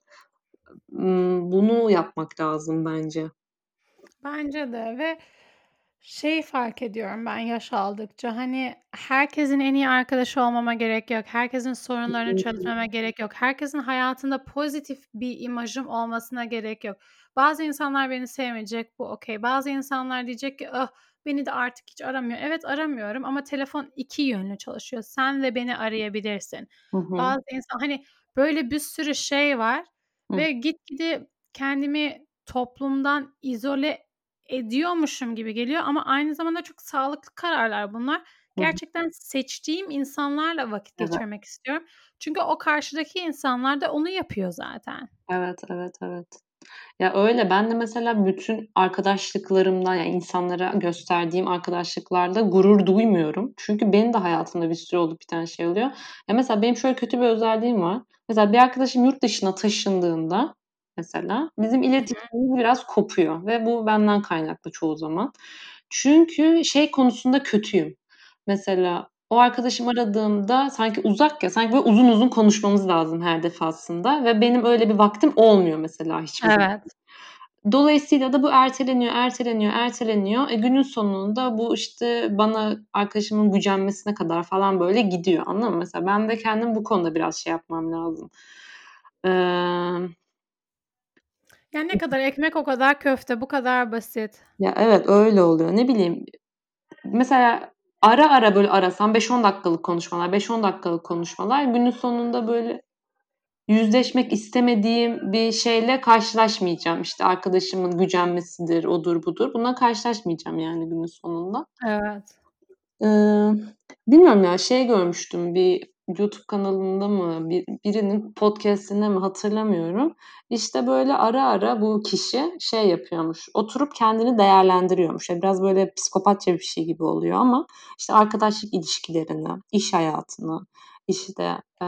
Bunu yapmak lazım bence. Bence de ve şey fark ediyorum ben yaş aldıkça, hani, herkesin en iyi arkadaşı olmama gerek yok. Herkesin sorunlarını çözmeme gerek yok. Herkesin hayatında pozitif bir imajım olmasına gerek yok. Bazı insanlar beni sevmeyecek, bu okay. Bazı insanlar diyecek ki, "Ah, beni de artık hiç aramıyor." Evet, aramıyorum ama telefon iki yönlü çalışıyor. Sen de beni arayabilirsin. Hı hı. Bazı insan Hani, böyle bir sürü şey var Hı. ve gitgide kendimi toplumdan izole ediyormuşum gibi geliyor ama aynı zamanda çok sağlıklı kararlar bunlar. Gerçekten seçtiğim insanlarla vakit Evet. geçirmek istiyorum. Çünkü o karşıdaki insanlar da onu yapıyor zaten. Evet, evet, evet. Ya, öyle. Ben de mesela bütün arkadaşlıklarımdan, yani insanlara gösterdiğim arkadaşlıklarda gurur duymuyorum. Çünkü benim de hayatımda bir sürü olup biten şey oluyor. Ya, mesela benim şöyle kötü bir özelliğim var. Mesela bir arkadaşım yurt dışına taşındığında mesela bizim iletişimimiz biraz kopuyor ve bu benden kaynaklı çoğu zaman. Çünkü şey konusunda kötüyüm. Mesela o arkadaşım aradığımda sanki uzak ya, sanki böyle uzun uzun konuşmamız lazım her defasında ve benim öyle bir vaktim olmuyor mesela hiçbir zaman. Evet. Dolayısıyla da bu erteleniyor, erteleniyor, erteleniyor. E, günün sonunda bu işte bana arkadaşımın gücenmesine kadar falan böyle gidiyor. Anladın mı? Mesela ben de kendim bu konuda biraz şey yapmam lazım. Eee yani ne kadar ekmek o kadar köfte. Bu kadar basit. Ya evet öyle oluyor. Ne bileyim mesela ara ara böyle arasam 5-10 dakikalık konuşmalar, 5-10 dakikalık konuşmalar günün sonunda böyle yüzleşmek istemediğim bir şeyle karşılaşmayacağım. İşte arkadaşımın gücenmesidir, odur budur. Bununla karşılaşmayacağım yani günün sonunda. Evet. Ee, bilmiyorum ya şey görmüştüm bir YouTube kanalında mı bir, birinin podcast'inde mi hatırlamıyorum. İşte böyle ara ara bu kişi şey yapıyormuş. Oturup kendini değerlendiriyormuş. Yani biraz böyle psikopatça bir şey gibi oluyor ama işte arkadaşlık ilişkilerini, iş hayatını, işte e,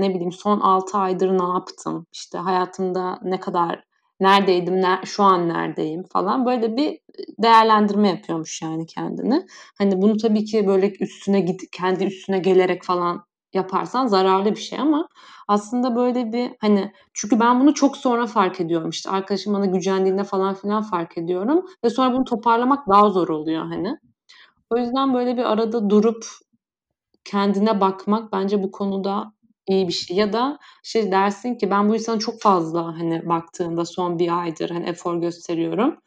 ne bileyim son 6 aydır ne yaptım? İşte hayatımda ne kadar neredeydim, ne, şu an neredeyim falan böyle bir değerlendirme yapıyormuş yani kendini. Hani bunu tabii ki böyle üstüne git kendi üstüne gelerek falan yaparsan zararlı bir şey ama aslında böyle bir hani çünkü ben bunu çok sonra fark ediyorum işte arkadaşım bana gücendiğinde falan filan fark ediyorum ve sonra bunu toparlamak daha zor oluyor hani. O yüzden böyle bir arada durup kendine bakmak bence bu konuda iyi bir şey. Ya da şey dersin ki ben bu insana çok fazla hani baktığımda son bir aydır hani efor gösteriyorum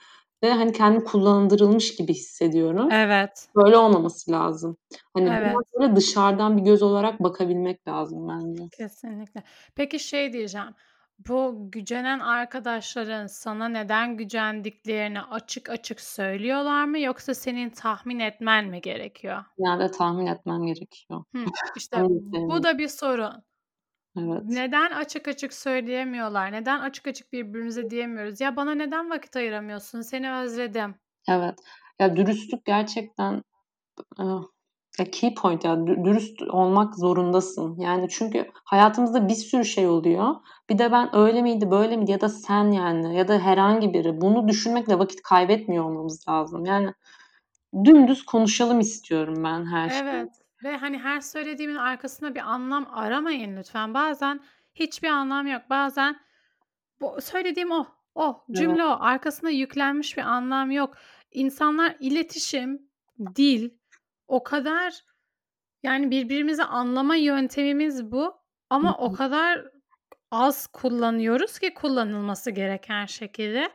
ve hani kendimi kullandırılmış gibi hissediyorum. Evet. Böyle olmaması lazım. Hani evet. böyle dışarıdan bir göz olarak bakabilmek lazım bence. Kesinlikle. Peki şey diyeceğim. Bu gücenen arkadaşların sana neden gücendiklerini açık açık söylüyorlar mı yoksa senin tahmin etmen mi gerekiyor? Genelde tahmin etmem gerekiyor. Hı, işte bu da bir sorun. Evet. Neden açık açık söyleyemiyorlar? Neden açık açık birbirimize diyemiyoruz? Ya bana neden vakit ayıramıyorsun? Seni özledim. Evet. Ya dürüstlük gerçekten ya key point ya dürüst olmak zorundasın. Yani çünkü hayatımızda bir sürü şey oluyor. Bir de ben öyle miydi, böyle miydi ya da sen yani ya da herhangi biri bunu düşünmekle vakit kaybetmiyor olmamız lazım. Yani dümdüz konuşalım istiyorum ben her şeyi. Evet. Ve hani her söylediğimin arkasında bir anlam aramayın lütfen. Bazen hiçbir anlam yok. Bazen bu söylediğim o. Evet. cümle o. Arkasında yüklenmiş bir anlam yok. İnsanlar iletişim, dil o kadar yani birbirimizi anlama yöntemimiz bu ama o kadar az kullanıyoruz ki kullanılması gereken şekilde.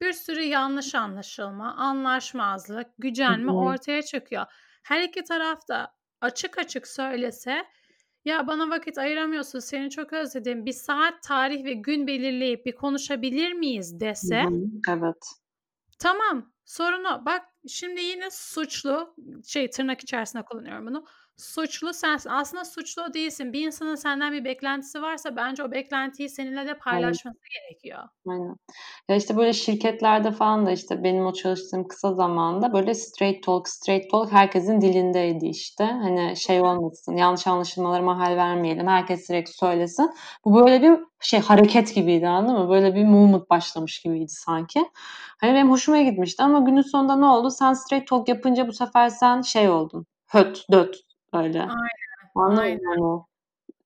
Bir sürü yanlış anlaşılma, anlaşmazlık, gücenme ortaya çıkıyor. Her iki taraf da açık açık söylese, "Ya, bana vakit ayıramıyorsun, seni çok özledim. Bir saat, tarih ve gün belirleyip bir konuşabilir miyiz?" Dese hı. Evet. Tamam, sorun o. Bak, şimdi yine suçlu, şey, tırnak içerisinde kullanıyorum bunu, suçlu sensin. Aslında suçlu o değilsin. Bir insanın senden bir beklentisi varsa bence o beklentiyi seninle de paylaşması gerekiyor. Aynen. Ya, işte, böyle şirketlerde falan da, işte, benim o çalıştığım kısa zamanda böyle straight talk, straight talk herkesin dilindeydi, işte. Hani, şey olmasın, yanlış anlaşılmalara mahal vermeyelim, herkes direkt söylesin. Bu böyle bir şey, hareket gibiydi, anladın mı? Böyle bir movement başlamış gibiydi sanki. Hani, benim hoşuma gitmişti ama günün sonunda ne oldu? Sen straight talk yapınca bu sefer sen şey oldun, höt, döt böyle. Aynen, Anladın aynen. Hani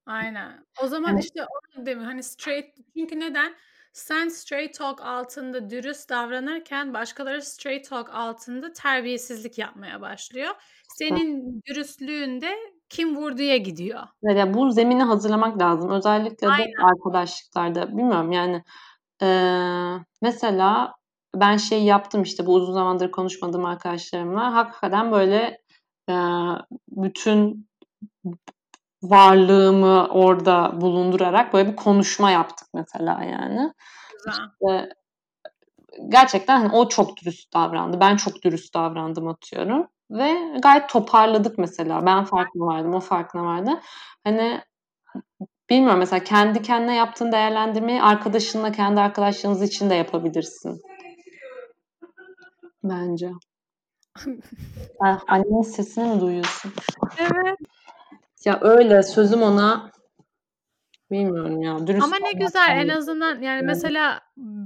Aynen. O zaman, Hani işte, onu mi? Hani, straight çünkü neden? Sen straight talk altında dürüst davranırken başkaları straight talk altında terbiyesizlik yapmaya başlıyor. Senin dürüstlüğün de kim vurduya gidiyor. Evet, ya, bu zemini hazırlamak lazım. Özellikle de Aynen. arkadaşlıklarda. Bilmiyorum, yani, eee, mesela ben şeyi yaptım, işte, bu uzun zamandır konuşmadığım arkadaşlarımla. Hakikaten böyle, bütün varlığımı orada bulundurarak böyle bir konuşma yaptık mesela, yani. Güzel. İşte, gerçekten, hani, o çok dürüst davrandı. Ben çok dürüst davrandım, atıyorum ve gayet toparladık mesela. Ben farkına vardım, o farkına vardı. Hani, bilmiyorum, mesela kendi kendine yaptığın değerlendirmeyi arkadaşınla, kendi arkadaşlarınız için de yapabilirsin. Bence. Ah, annenin sesini mi duyuyorsun? Evet. Ya, öyle, sözüm ona bilmiyorum ya, dürüst Ama ne güzel, en azından, yani, mesela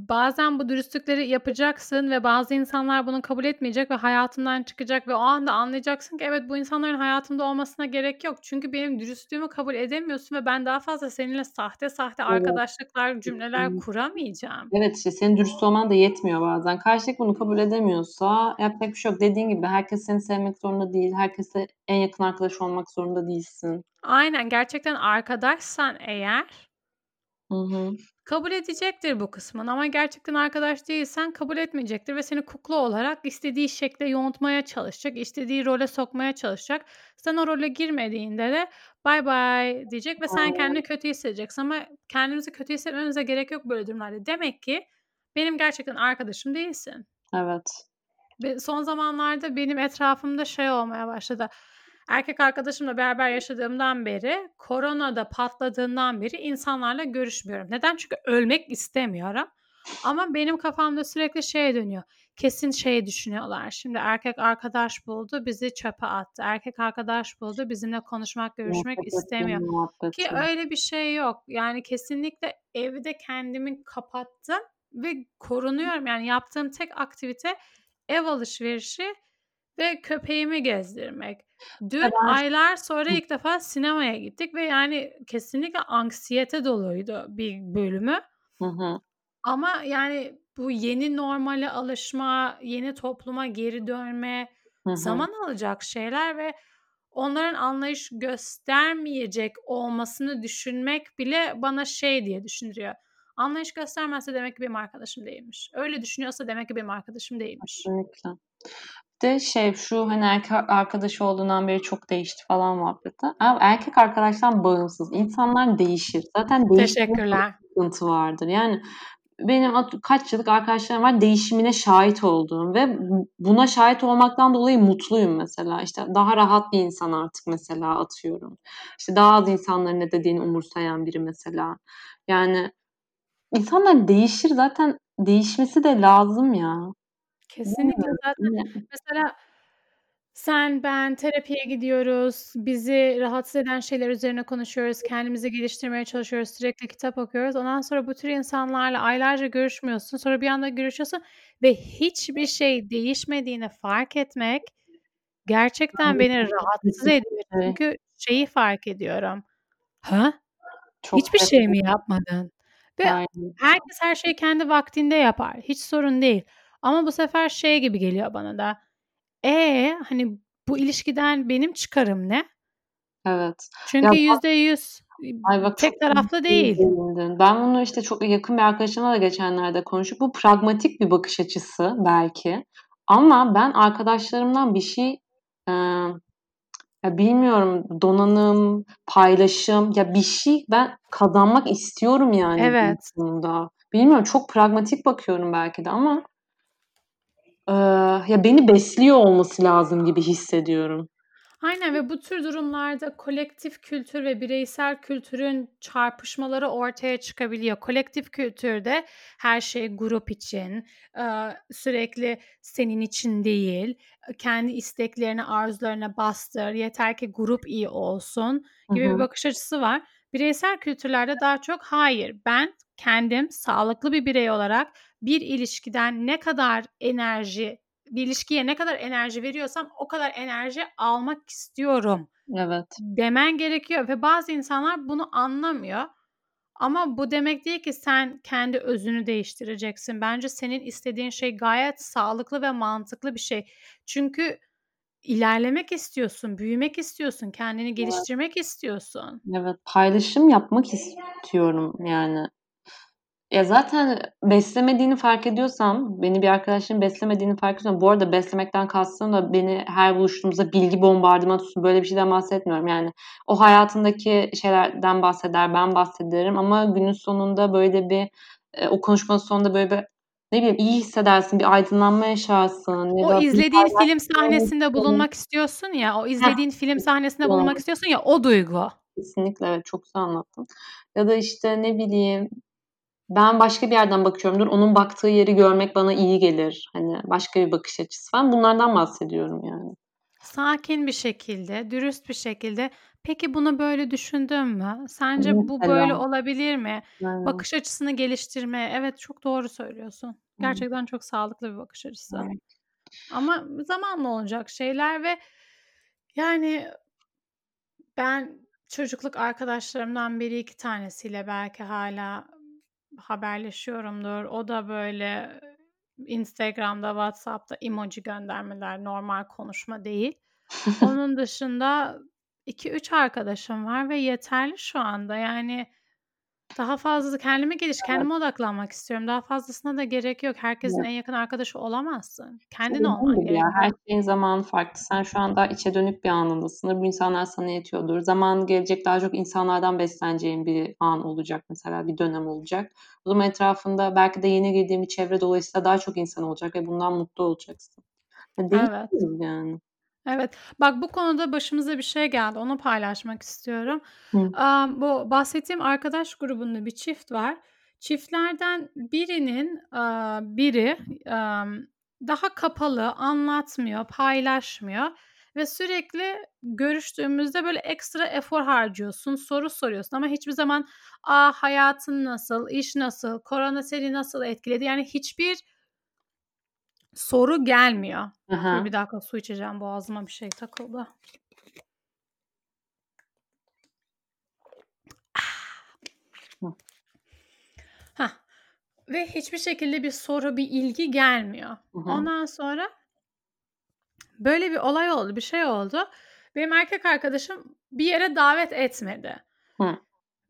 bazen bu dürüstlükleri yapacaksın ve bazı insanlar bunu kabul etmeyecek ve hayatından çıkacak ve o anda anlayacaksın ki evet, bu insanların hayatımda olmasına gerek yok. Çünkü benim dürüstlüğümü kabul edemiyorsun ve ben daha fazla seninle sahte sahte Evet. arkadaşlıklar, cümleler kuramayacağım. Evet, işte, senin dürüst olman da yetmiyor bazen. Karşıdaki bunu kabul edemiyorsa yapacak bir şey yok. Dediğin gibi herkes seni sevmek zorunda değil. Herkesle en yakın arkadaş olmak zorunda değilsin. Aynen, gerçekten arkadaşsan eğer Hı hı. Kabul edecektir bu kısmını ama gerçekten arkadaş değilsen kabul etmeyecektir ve seni kukla olarak istediği şekle yontmaya çalışacak, istediği role sokmaya çalışacak. Sen o role girmediğinde de "Bay bay." diyecek ve sen kendini kötü hissedeceksin ama kendimizi kötü hissetmemize gerek yok böyle durumlarda. Demek ki benim gerçekten arkadaşım değilsin. Evet. Ve son zamanlarda benim etrafımda şey olmaya başladı. Erkek arkadaşımla beraber yaşadığımdan beri, korona da patladığından beri insanlarla görüşmüyorum. Neden? Çünkü ölmek istemiyorum. Ama benim kafamda sürekli şey dönüyor. Kesin şey düşünüyorlar. Şimdi erkek arkadaş buldu, bizi çöpe attı. Erkek arkadaş buldu, bizimle konuşmak, görüşmek istemiyor. Ki öyle bir şey yok. Yani kesinlikle evde kendimi kapattım ve korunuyorum. Yani yaptığım tek aktivite ev alışverişi ve köpeğimi gezdirmek. Dün ben aylar sonra ilk defa sinemaya gittik ve yani kesinlikle anksiyete doluydu bir bölümü. Hı hı. Ama yani bu yeni normale alışma, yeni topluma geri dönme Hı hı. zaman alacak şeyler ve onların anlayış göstermeyecek olmasını düşünmek bile bana şey diye düşündürüyor. Anlayış göstermezse demek ki benim arkadaşım değilmiş. Öyle düşünüyorsa demek ki benim arkadaşım değilmiş. Kesinlikle. De şey, şu, hani, erkek arkadaşı olduğundan beri çok değişti falan muhabbeti. Abi erkek arkadaştan bağımsız. İnsanlar değişir. Zaten Teşekkürler. sıkıntı vardır. Yani benim kaç yıllık arkadaşlarım var değişimine şahit olduğum ve bu buna şahit olmaktan dolayı mutluyum mesela. İşte, daha rahat bir insan artık mesela atıyorum. İşte, daha az insanların ne dediğini umursayan biri mesela. Yani insanlar değişir zaten değişmesi de lazım ya. Kesinlikle zaten mesela sen, ben terapiye gidiyoruz. Bizi rahatsız eden şeyler üzerine konuşuyoruz. Kendimizi geliştirmeye çalışıyoruz. Sürekli kitap okuyoruz. Ondan sonra bu tür insanlarla aylarca görüşmüyorsun. Sonra bir anda görüşüyorsun ve hiçbir şey değişmediğini fark etmek gerçekten beni rahatsız ediyor. Çünkü şeyi fark ediyorum. Ha? Çok Hiçbir şey mi yapmadın? Ve herkes her şeyi kendi vaktinde yapar. Hiç sorun değil. Ama bu sefer şey gibi geliyor bana da. E hani bu ilişkiden benim çıkarım ne? Evet. Çünkü yüzde yüz Ay bak tek taraflı değil. Değindin. Ben bunu işte çok yakın bir arkadaşımla da geçenlerde konuştuk. Bu pragmatik bir bakış açısı belki. Ama ben arkadaşlarımdan bir şey e, ya bilmiyorum donanım, paylaşım ya bir şey ben kazanmak istiyorum yani Evet. Bilmiyorum çok pragmatik bakıyorum belki de ama e, ya beni besliyor olması lazım gibi hissediyorum. Aynen ve bu tür durumlarda kolektif kültür ve bireysel kültürün çarpışmaları ortaya çıkabiliyor. Kolektif kültürde her şey grup için, sürekli senin için değil, kendi isteklerini, arzularına bastır, yeter ki grup iyi olsun gibi bir bakış açısı var. Bireysel kültürlerde daha çok hayır, ben kendim sağlıklı bir birey olarak bir ilişkiden ne kadar enerji bir ilişkiye ne kadar enerji veriyorsam o kadar enerji almak istiyorum. Evet. Demen gerekiyor ve bazı insanlar bunu anlamıyor. Ama bu demek değil ki sen kendi özünü değiştireceksin. Bence senin istediğin şey gayet sağlıklı ve mantıklı bir şey. Çünkü ilerlemek istiyorsun, büyümek istiyorsun, kendini geliştirmek evet. istiyorsun. Evet, paylaşım yapmak istiyorum yani. Ya zaten beslemediğini fark ediyorsam, beni bir arkadaşım beslemediğini fark ediyorsam, bu arada beslemekten kastım da beni her buluştuğumuzda bilgi bombardımanı tutsun böyle bir şeyden bahsetmiyorum. Yani o hayatındaki şeylerden bahseder, ben bahsederim ama günün sonunda böyle bir e, o konuşmanın sonunda böyle bir ne bileyim iyi hissedersin, bir aydınlanma yaşarsın. Ya o izlediğin film sahnesinde bulunmak istiyorsun ya, o izlediğin Heh. film sahnesinde bulunmak istiyorsun ya o duygu. Kesinlikle evet çok güzel anlattın. Ya da işte ne bileyim ben başka bir yerden bakıyorumdur. Onun baktığı yeri görmek bana iyi gelir. Hani başka bir bakış açısı falan. Bunlardan bahsediyorum yani. Sakin bir şekilde, dürüst bir şekilde. Peki bunu böyle düşündün mü? Sence bu böyle olabilir mi? Bakış açısını geliştirme. Evet çok doğru söylüyorsun. Gerçekten çok sağlıklı bir bakış açısı. Evet. Ama zamanla olacak şeyler ve yani ben çocukluk arkadaşlarımdan biri iki tanesiyle belki hala haberleşiyorumdur. O da böyle Instagram'da, WhatsApp'ta emoji göndermeler, normal konuşma değil. Onun dışında 2-3 arkadaşım var ve yeterli şu anda. Yani daha fazlası kendime geliş, kendime odaklanmak istiyorum. Daha fazlasına da gerek yok. Herkesin en yakın arkadaşı olamazsın. Kendin Tabii olman ya. gerekiyor. Her şeyin zamanı farklı. Sen şu anda içe dönük bir anındasın. Bu insanlar sana yetiyordur. Zamanı gelecek daha çok insanlardan besleneceğin bir an olacak mesela. Bir dönem olacak. O zaman etrafında belki de yeni girdiğin bir çevre dolayısıyla daha çok insan olacak ve bundan mutlu olacaksın. Değil evet. yani. Evet. Bak bu konuda başımıza bir şey geldi. Onu paylaşmak istiyorum. Hı. Um, bu bahsettiğim arkadaş grubunda bir çift var. Çiftlerden birinin uh, biri um, daha kapalı, anlatmıyor, paylaşmıyor ve sürekli görüştüğümüzde böyle ekstra efor harcıyorsun, soru soruyorsun ama hiçbir zaman "A, hayatın nasıl, iş nasıl, korona seni nasıl etkiledi?" Yani hiçbir soru gelmiyor. Dur bir dakika su içeceğim. Boğazıma bir şey takıldı. Hah. Ve hiçbir şekilde bir soru, bir ilgi gelmiyor. Hı hı. Ondan sonra böyle bir olay oldu, bir şey oldu. Benim erkek arkadaşım bir yere davet etmedi. Hı.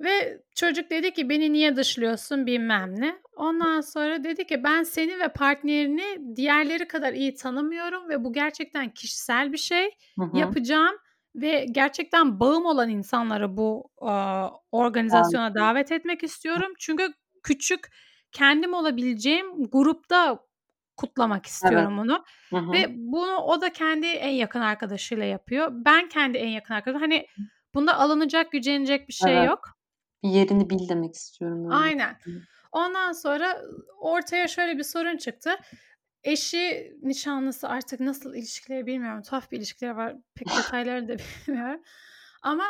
Ve çocuk dedi ki beni niye dışlıyorsun bilmem ne. Ondan sonra dedi ki ben seni ve partnerini diğerleri kadar iyi tanımıyorum ve bu gerçekten kişisel bir şey. Hı hı. Yapacağım ve gerçekten bağım olan insanları bu uh, organizasyona evet. davet etmek istiyorum. Çünkü küçük kendim olabileceğim grupta kutlamak istiyorum evet. onu. Hı hı. Ve bunu o da kendi en yakın arkadaşıyla yapıyor. Ben kendi en yakın arkadaşım. Hani bunda alınacak, gücenecek bir şey evet. yok. Yerini bil demek istiyorum. Öyle. Aynen. Ondan sonra ortaya şöyle bir sorun çıktı. Eşi, nişanlısı artık nasıl ilişkileri bilmiyorum. Tuhaf bir ilişkileri var. Pek detaylarını da bilmiyorum. Ama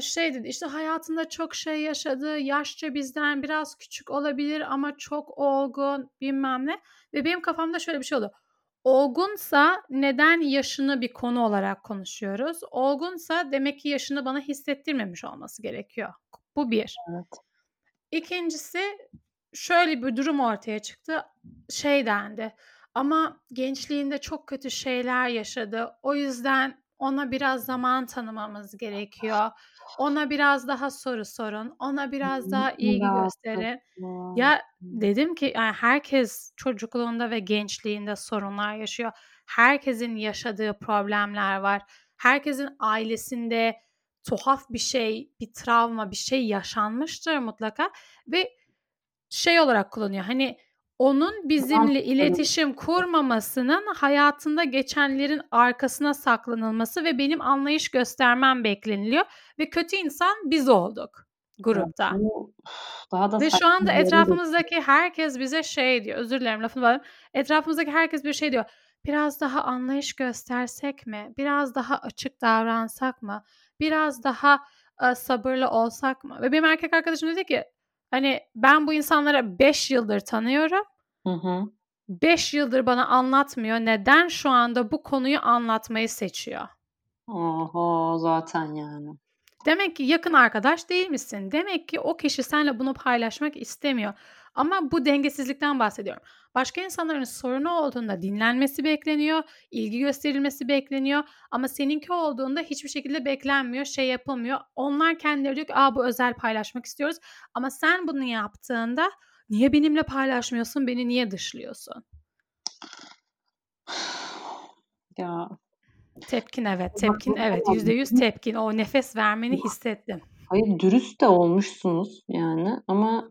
şey dedi işte hayatında çok şey yaşadı. Yaşça bizden biraz küçük olabilir ama çok olgun bilmem ne. Ve benim kafamda şöyle bir şey oldu. Olgunsa neden yaşını bir konu olarak konuşuyoruz? Olgunsa demek ki yaşını bana hissettirmemiş olması gerekiyor. Bu bir. Evet. İkincisi şöyle bir durum ortaya çıktı. Şey dendi. Ama gençliğinde çok kötü şeyler yaşadı. O yüzden ona biraz zaman tanımamız gerekiyor. Ona biraz daha soru sorun. Ona biraz daha ilgi gösterin. Ya dedim ki yani herkes çocukluğunda ve gençliğinde sorunlar yaşıyor. Herkesin yaşadığı problemler var. Herkesin ailesinde tuhaf bir şey, bir travma, bir şey yaşanmıştır mutlaka ve şey olarak kullanıyor. Hani onun bizimle iletişim kurmamasının hayatında geçenlerin arkasına saklanılması ve benim anlayış göstermem bekleniliyor ve kötü insan biz olduk grupta. daha da ve şu anda etrafımızdaki herkes bize şey diyor. Özür dilerim lafını böldüm. Etrafımızdaki herkes bir şey diyor. Biraz daha anlayış göstersek mi? Biraz daha açık davransak mı? Biraz daha e, sabırlı olsak mı? Ve benim erkek arkadaşım dedi ki Hani ben bu insanlara 5 yıldır tanıyorum. Hı hı. 5 yıldır bana anlatmıyor. Neden şu anda bu konuyu anlatmayı seçiyor? Oho zaten yani. Demek ki yakın arkadaş değil misin? Demek ki o kişi seninle bunu paylaşmak istemiyor. Ama bu dengesizlikten bahsediyorum. Başka insanların sorunu olduğunda dinlenmesi bekleniyor, ilgi gösterilmesi bekleniyor ama seninki olduğunda hiçbir şekilde beklenmiyor, şey yapılmıyor. Onlar kendileri diyor ki Aa, bu özel paylaşmak istiyoruz ama sen bunu yaptığında niye benimle paylaşmıyorsun, beni niye dışlıyorsun? Ya Tepkin evet, tepkin evet. Yüzde yüz tepkin. O nefes vermeni hissettim. Hayır dürüst de olmuşsunuz yani ama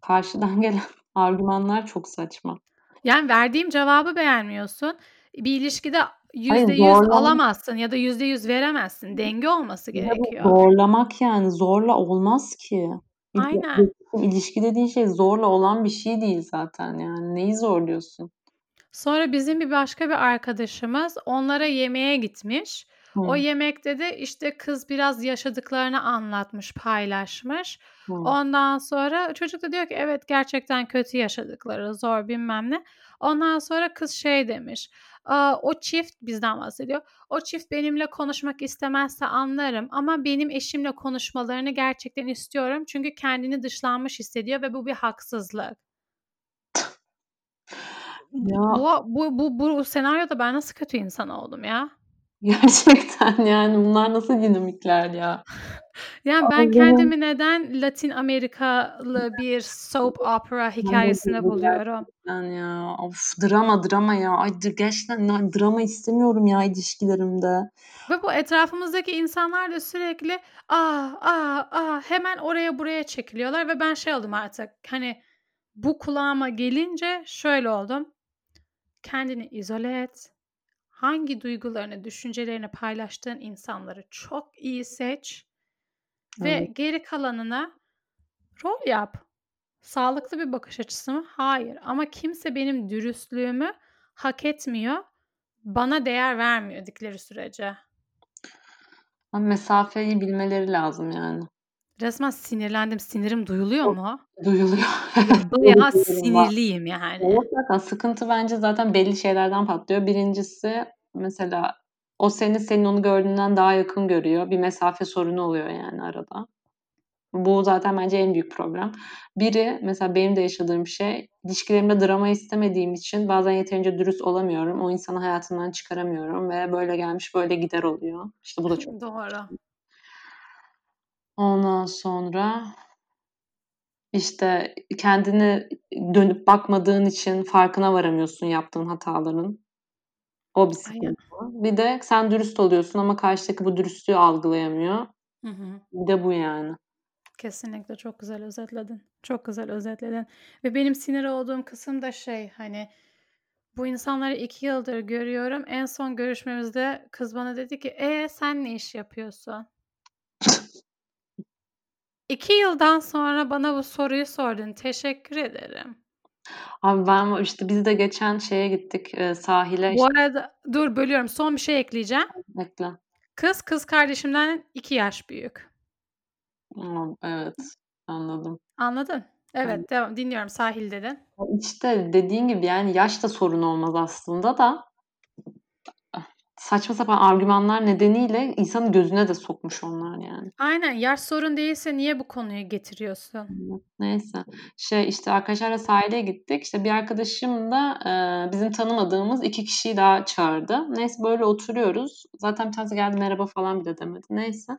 karşıdan gelen argümanlar çok saçma. Yani verdiğim cevabı beğenmiyorsun. Bir ilişkide yüzde yüz alamazsın ya da yüzde yüz veremezsin. Denge olması gerekiyor. Zorlamak yani zorla olmaz ki. Aynen. İlişki dediğin şey zorla olan bir şey değil zaten yani. Neyi zorluyorsun? Sonra bizim bir başka bir arkadaşımız onlara yemeğe gitmiş. Hı. O yemekte de işte kız biraz yaşadıklarını anlatmış, paylaşmış. Hı. Ondan sonra çocuk da diyor ki evet gerçekten kötü yaşadıkları, zor bilmem ne. Ondan sonra kız şey demiş. O çift bizden bahsediyor. O çift benimle konuşmak istemezse anlarım ama benim eşimle konuşmalarını gerçekten istiyorum. Çünkü kendini dışlanmış hissediyor ve bu bir haksızlık. Ya. Bu, bu, bu, bu senaryoda ben nasıl kötü insan oldum ya? Gerçekten yani bunlar nasıl dinamikler ya? Yani ben kendimi neden Latin Amerikalı bir soap opera hikayesinde buluyorum. Yani ya of drama drama ya. Ay gerçekten drama istemiyorum ya ilişkilerimde. Ve bu etrafımızdaki insanlar da sürekli ah ah ah hemen oraya buraya çekiliyorlar ve ben şey oldum artık hani bu kulağıma gelince şöyle oldum. Kendini izole et. Hangi duygularını, düşüncelerini paylaştığın insanları çok iyi seç ve evet. geri kalanına rol yap. Sağlıklı bir bakış açısı mı? Hayır. Ama kimse benim dürüstlüğümü hak etmiyor. Bana değer vermiyor dikleri sürece. Mesafeyi bilmeleri lazım yani. Resmen sinirlendim. Sinirim duyuluyor mu? Duyuluyor. Bayağı sinirliyim yani. Evet zaten sıkıntı bence zaten belli şeylerden patlıyor. Birincisi mesela o seni senin onu gördüğünden daha yakın görüyor. Bir mesafe sorunu oluyor yani arada. Bu zaten bence en büyük problem. Biri mesela benim de yaşadığım şey ilişkilerimde drama istemediğim için bazen yeterince dürüst olamıyorum. O insanı hayatımdan çıkaramıyorum ve böyle gelmiş böyle gider oluyor. İşte bu da çok doğru. Ondan sonra işte kendini dönüp bakmadığın için farkına varamıyorsun yaptığın hataların. O bir sıkıntı. Bir de sen dürüst oluyorsun ama karşıdaki bu dürüstlüğü algılayamıyor. Hı hı. Bir de bu yani. Kesinlikle çok güzel özetledin. Çok güzel özetledin. Ve benim sinir olduğum kısım da şey hani bu insanları iki yıldır görüyorum. En son görüşmemizde kız bana dedi ki e sen ne iş yapıyorsun? İki yıldan sonra bana bu soruyu sordun. Teşekkür ederim. Abi ben işte biz de geçen şeye gittik e, sahile. Bu arada dur bölüyorum. Son bir şey ekleyeceğim. Ekle. Kız kız kardeşimden iki yaş büyük. evet anladım. Anladın? Evet yani. devam dinliyorum sahil dedin. İşte dediğin gibi yani yaş da sorun olmaz aslında da saçma sapan argümanlar nedeniyle insanın gözüne de sokmuş onlar yani. Aynen. Yaş sorun değilse niye bu konuyu getiriyorsun? Neyse. Şey işte arkadaşlarla sahile gittik. İşte bir arkadaşım da e, bizim tanımadığımız iki kişiyi daha çağırdı. Neyse böyle oturuyoruz. Zaten bir tanesi geldi merhaba falan bile demedi. Neyse.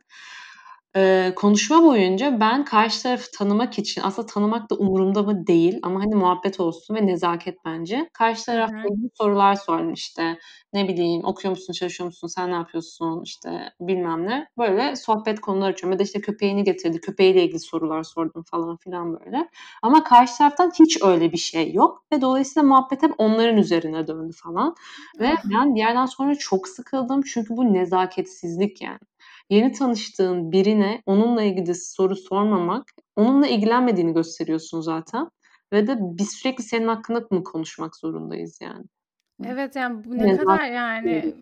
Konuşma boyunca ben karşı tarafı tanımak için aslında tanımak da umurumda mı değil ama hani muhabbet olsun ve nezaket bence. Karşı Hı tarafla hı. ilgili sorular sordum işte ne bileyim okuyor musun çalışıyor musun sen ne yapıyorsun işte bilmem ne böyle sohbet konuları açıyorum ya da işte köpeğini getirdi köpeğiyle ilgili sorular sordum falan filan böyle ama karşı taraftan hiç öyle bir şey yok ve dolayısıyla muhabbet hep onların üzerine döndü falan ve Ah. ben bir yerden sonra çok sıkıldım çünkü bu nezaketsizlik yani. Yeni tanıştığın birine onunla ilgili soru sormamak, onunla ilgilenmediğini gösteriyorsun zaten. Ve de biz sürekli senin hakkında mı konuşmak zorundayız yani? Evet yani bu ne Nezaket kadar yani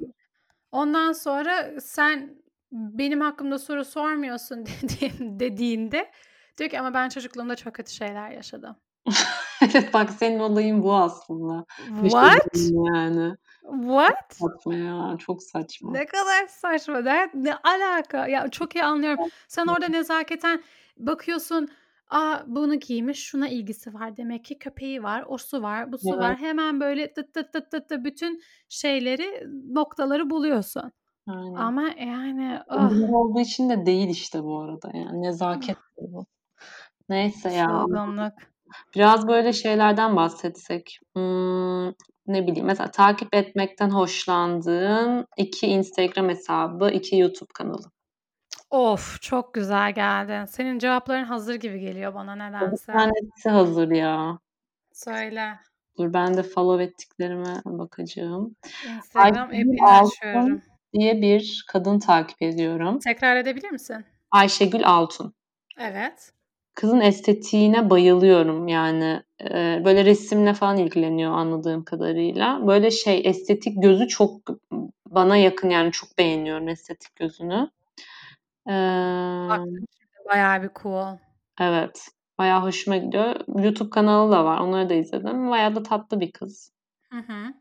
ondan sonra sen benim hakkımda soru sormuyorsun dediğin, dediğinde diyor ki ama ben çocukluğumda çok kötü şeyler yaşadım. Evet bak senin olayın bu aslında. What? Yani. Çok What? saçma ya. Çok saçma. Ne kadar saçma. Ne, ne alaka? Ya çok iyi anlıyorum. Sen orada nezaketen bakıyorsun. Aa bunu giymiş, şuna ilgisi var. Demek ki köpeği var, o su var, bu su Evet. var. Hemen böyle tıt tıt tıt tıt tıt bütün şeyleri, noktaları buluyorsun. Aynen. Ama yani ah Umurumda olduğu için de değil işte bu arada yani. Nezaket bu. Neyse ya. çılgınlık. Biraz böyle şeylerden bahsetsek. Hmm, ne bileyim mesela takip etmekten hoşlandığın iki Instagram hesabı, iki YouTube kanalı. Of çok güzel geldin. Senin cevapların hazır gibi geliyor bana Bir nedense. tanesi hazır ya. Söyle. Dur ben de follow ettiklerime bakacağım. Instagram app'ini açıyorum. Diye bir kadın takip ediyorum. Tekrar edebilir misin? Ayşegül Altun. Evet. Kızın estetiğine bayılıyorum yani. Eee, böyle resimle falan ilgileniyor anladığım kadarıyla. Böyle şey estetik gözü çok bana yakın yani çok beğeniyorum estetik gözünü. Şimdi bayağı bir cool. evet. Bayağı hoşuma gidiyor. YouTube kanalı da var. Onları da izledim. Bayağı da tatlı bir kız. Hı hı.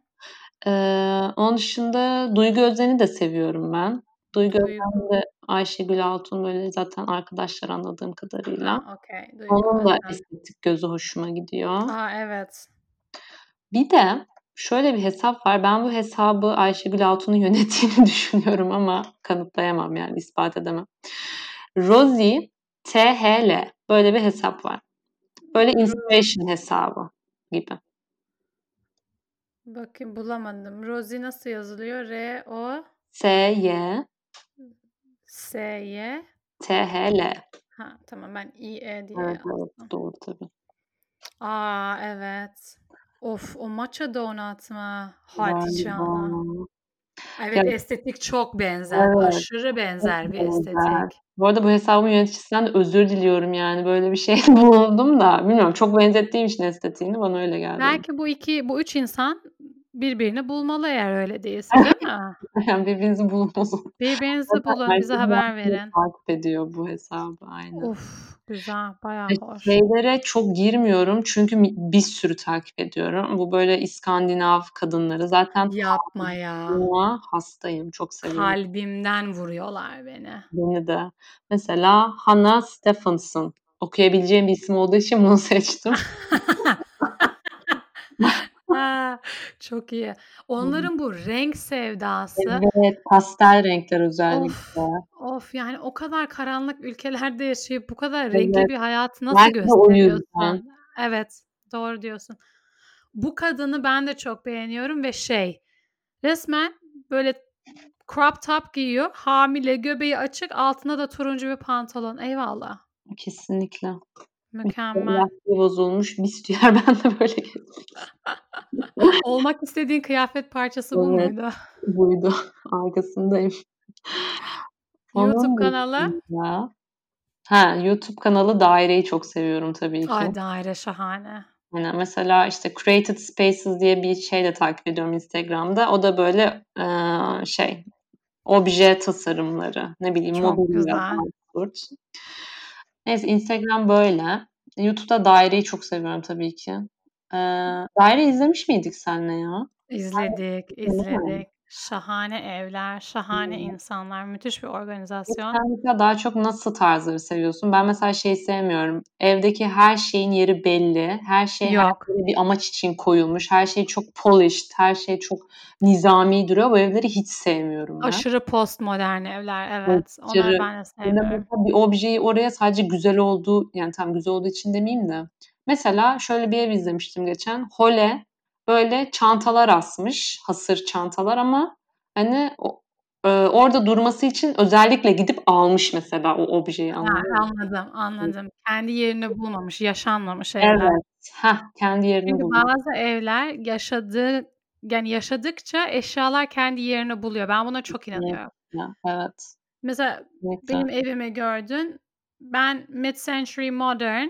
Eee, onun dışında Duygu Özen'i de seviyorum ben. Duygu Özen de Ayşegül Altun böyle zaten arkadaşlar anladığım kadarıyla. Ha, okay. Duygu Onun da estetik gözü hoşuma gidiyor. A, evet. Bir de şöyle bir hesap var. Ben bu hesabı Ayşegül Altun'un yönettiğini düşünüyorum ama kanıtlayamam yani ispat edemem. Rosie THL böyle bir hesap var. Böyle inspiration hesabı gibi. Bakayım bulamadım. Rosie nasıl yazılıyor? R O S Y S Y THL. Ha tamam ben I E diye Evet evet doğru tabii. A, evet. Of o matcha donut mı? Hadi Galiba. canım. Ya Evet estetik çok benzer. evet. Aşırı Çok benzer bir benzer. estetik. Bu arada bu hesabın yöneticisinden de özür diliyorum yani böyle bir şey bulundum da bilmiyorum çok benzettiğim için estetiğini bana öyle geldi. Belki bu iki, bu üç insan birbirini bulmalı eğer öyle değilse değil mi? Yani birbirinizi bulun o zaman. Birbirinizi bulun, bize haber verin. takip ediyor bu hesabı aynen. Of güzel, bayağı hoş. şeylere çok girmiyorum çünkü bir sürü takip ediyorum. Bu böyle İskandinav kadınları. Zaten Yapma ya. hastayım. Çok seviyorum. Kalbimden vuruyorlar beni. Beni de. Mesela Hannah Stephenson. Okuyabileceğim bir isim olduğu için bunu seçtim. Çok iyi. Onların bu renk sevdası Evet, pastel renkler Of, özellikle. of yani o kadar karanlık ülkelerde yaşayıp bu kadar renkli Evet. bir hayatı nasıl Belki gösteriyorsun? Evet, doğru diyorsun. Bu kadını ben de çok beğeniyorum ve şey, resmen böyle crop top giyiyor, hamile, göbeği açık, altına da turuncu bir pantolon. Eyvallah. Kesinlikle. Mükemmel. Bozulmuş bistiyer ben de böyle Olmak istediğin kıyafet parçası bu Evet. muydu? Buydu. Arkasındayım. YouTube kanalı? dışında Ha, YouTube kanalı Daire'yi çok seviyorum tabii ki. Ay Daire şahane. Aynen. Mesela işte Created Spaces diye bir şey de takip ediyorum Instagram'da. O da böyle eee, şey obje tasarımları, ne bileyim Çok güzel. absürt. Neyse Instagram böyle. YouTube'da Daire'yi çok seviyorum tabii ki. Eee, Daire izlemiş miydik seninle ya? İzledik, izledik. Şahane evler, şahane Hımm. insanlar, müthiş bir organizasyon. sen daha çok nasıl tarzları seviyorsun? Ben mesela şeyi sevmiyorum. Evdeki her şeyin yeri belli. Her şey her Yok. yere bir amaç için koyulmuş. Her şey çok polished, her şey çok nizami duruyor. Bu evleri hiç sevmiyorum ben. Aşırı postmodern evler, evet. Onları ben de sevmiyorum. bir objeyi oraya sadece güzel olduğu, yani tamam güzel olduğu için demeyeyim de. Mesela şöyle bir ev izlemiştim geçen. Hole böyle çantalar asmış, hasır çantalar ama hani o eee, orada durması için özellikle gidip almış mesela o objeyi, Ha, anladın mı? anladım, anladım. Kendi yerini bulmamış, yaşanmamış evler. Evet. Heh, kendi yerini Çünkü bulmamış. bazı evler yaşadığı yani yaşadıkça eşyalar kendi yerini buluyor. Ben buna çok inanıyorum. Evet. Mesela Kesinlikle. benim evimi gördün. Ben mid-century modern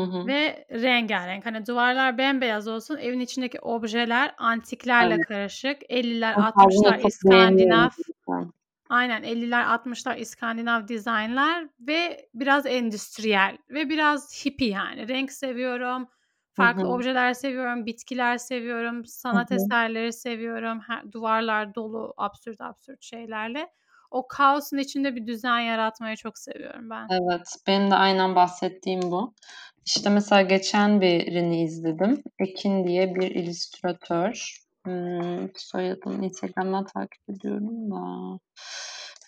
Hı hı. ve rengarenk. Hani duvarlar bembeyaz olsun, evin içindeki objeler antiklerle Evet. karışık. 50'ler, O tarzını 60'lar çok beğeniyorum İskandinav. Aynen 50'ler, 60'lar İskandinav dizaynlar ve biraz endüstriyel ve biraz hippie yani. Renk seviyorum, farklı hı. objeler seviyorum, bitkiler seviyorum, sanat hı. eserleri seviyorum. Her duvarlar dolu absürt absürt şeylerle. O kaosun içinde bir düzen yaratmayı çok seviyorum ben. Evet, benim de aynen bahsettiğim bu. İşte mesela geçen birini izledim. Ekin diye bir illüstratör. Hımm, soyadını Instagram'dan takip ediyorum da.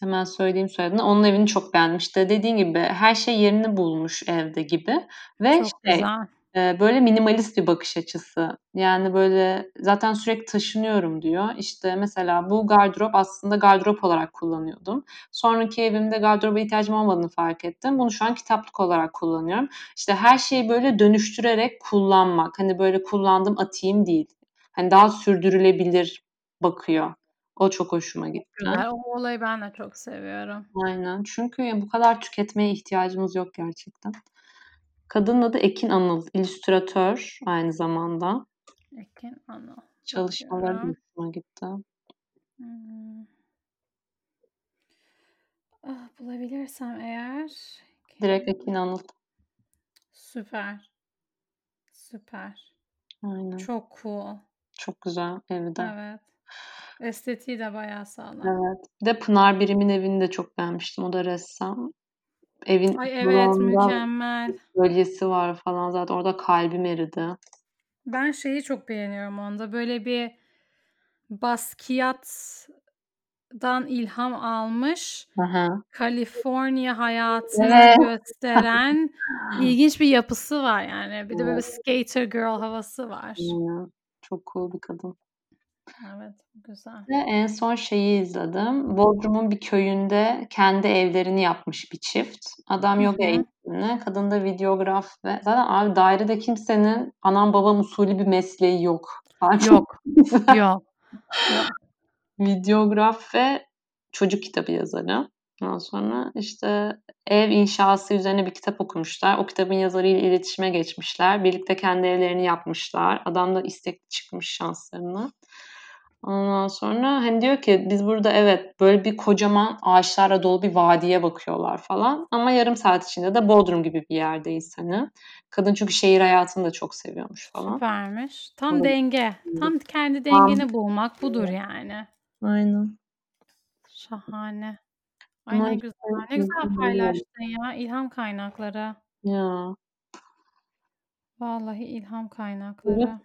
Hemen söyleyeyim soyadını. Onun evini çok beğendim. İşte dediğin gibi her şey yerini bulmuş evde gibi ve Çok şey, güzel. Böyle minimalist bir bakış açısı. Yani böyle zaten sürekli taşınıyorum diyor. İşte mesela bu gardırop aslında gardırop olarak kullanıyordum. Sonraki evimde gardıroba ihtiyacım olmadığını fark ettim. Bunu şu an kitaplık olarak kullanıyorum. İşte her şeyi böyle dönüştürerek kullanmak. Hani böyle kullandım atayım değil. Hani daha sürdürülebilir bakıyor. O çok hoşuma gitti. Güzel. O olayı ben de çok seviyorum. Aynen. Çünkü bu kadar tüketmeye ihtiyacımız yok gerçekten. Kadının adı Ekin Anıl. İllüstratör aynı zamanda. Ekin Anıl. Bakıyorum. hoşuma gitti. Hımm. Ah, bulabilirsem eğer. Direkt Ekin Anıl. Süper. Süper. Aynen. Çok cool. Çok güzel evi de. Evet. Estetiği de bayağı sağlam. Evet. Bir de Pınar Birim'in evini de çok beğenmiştim. O da ressam. Evin Ay, evet, mükemmel. Gölyesi var falan zaten. Orada kalbim eridi. Ben şeyi çok beğeniyorum onda. Böyle bir Basquiat'dan ilham almış, hı. Kaliforniya hayatını Evet. gösteren ilginç bir yapısı var yani. Bir de böyle Evet. skater girl havası var. Aynen. Çok cool bir kadın. Evet, güzel. Ve en son şeyi izledim. Bodrum'un bir köyünde kendi evlerini yapmış bir çift. Adam yoga hı. eğitmeni, kadın da videograf ve zaten abi dairede kimsenin anam babam usulü bir mesleği yok. Yok. Yok. Yok. Videograf ve çocuk kitabı yazarı. Ondan sonra işte ev inşası üzerine bir kitap okumuşlar. O kitabın yazarıyla iletişime geçmişler. Birlikte kendi evlerini yapmışlar. Adam da istekli çıkmış şanslarına. Ondan sonra hani diyor ki biz burada evet böyle bir kocaman ağaçlarla dolu bir vadiye bakıyorlar falan. Ama yarım saat içinde de Bodrum gibi bir yerdeyiz hani. Kadın çünkü şehir hayatını da çok seviyormuş falan. Süpermiş. Tam Öyle. denge. Tam kendi Tam. dengeni bulmak budur yani. Aynen. Şahane. Ay ne güzel. Ne güzel paylaştın ya. İlham kaynakları. Ya. Vallahi ilham kaynakları.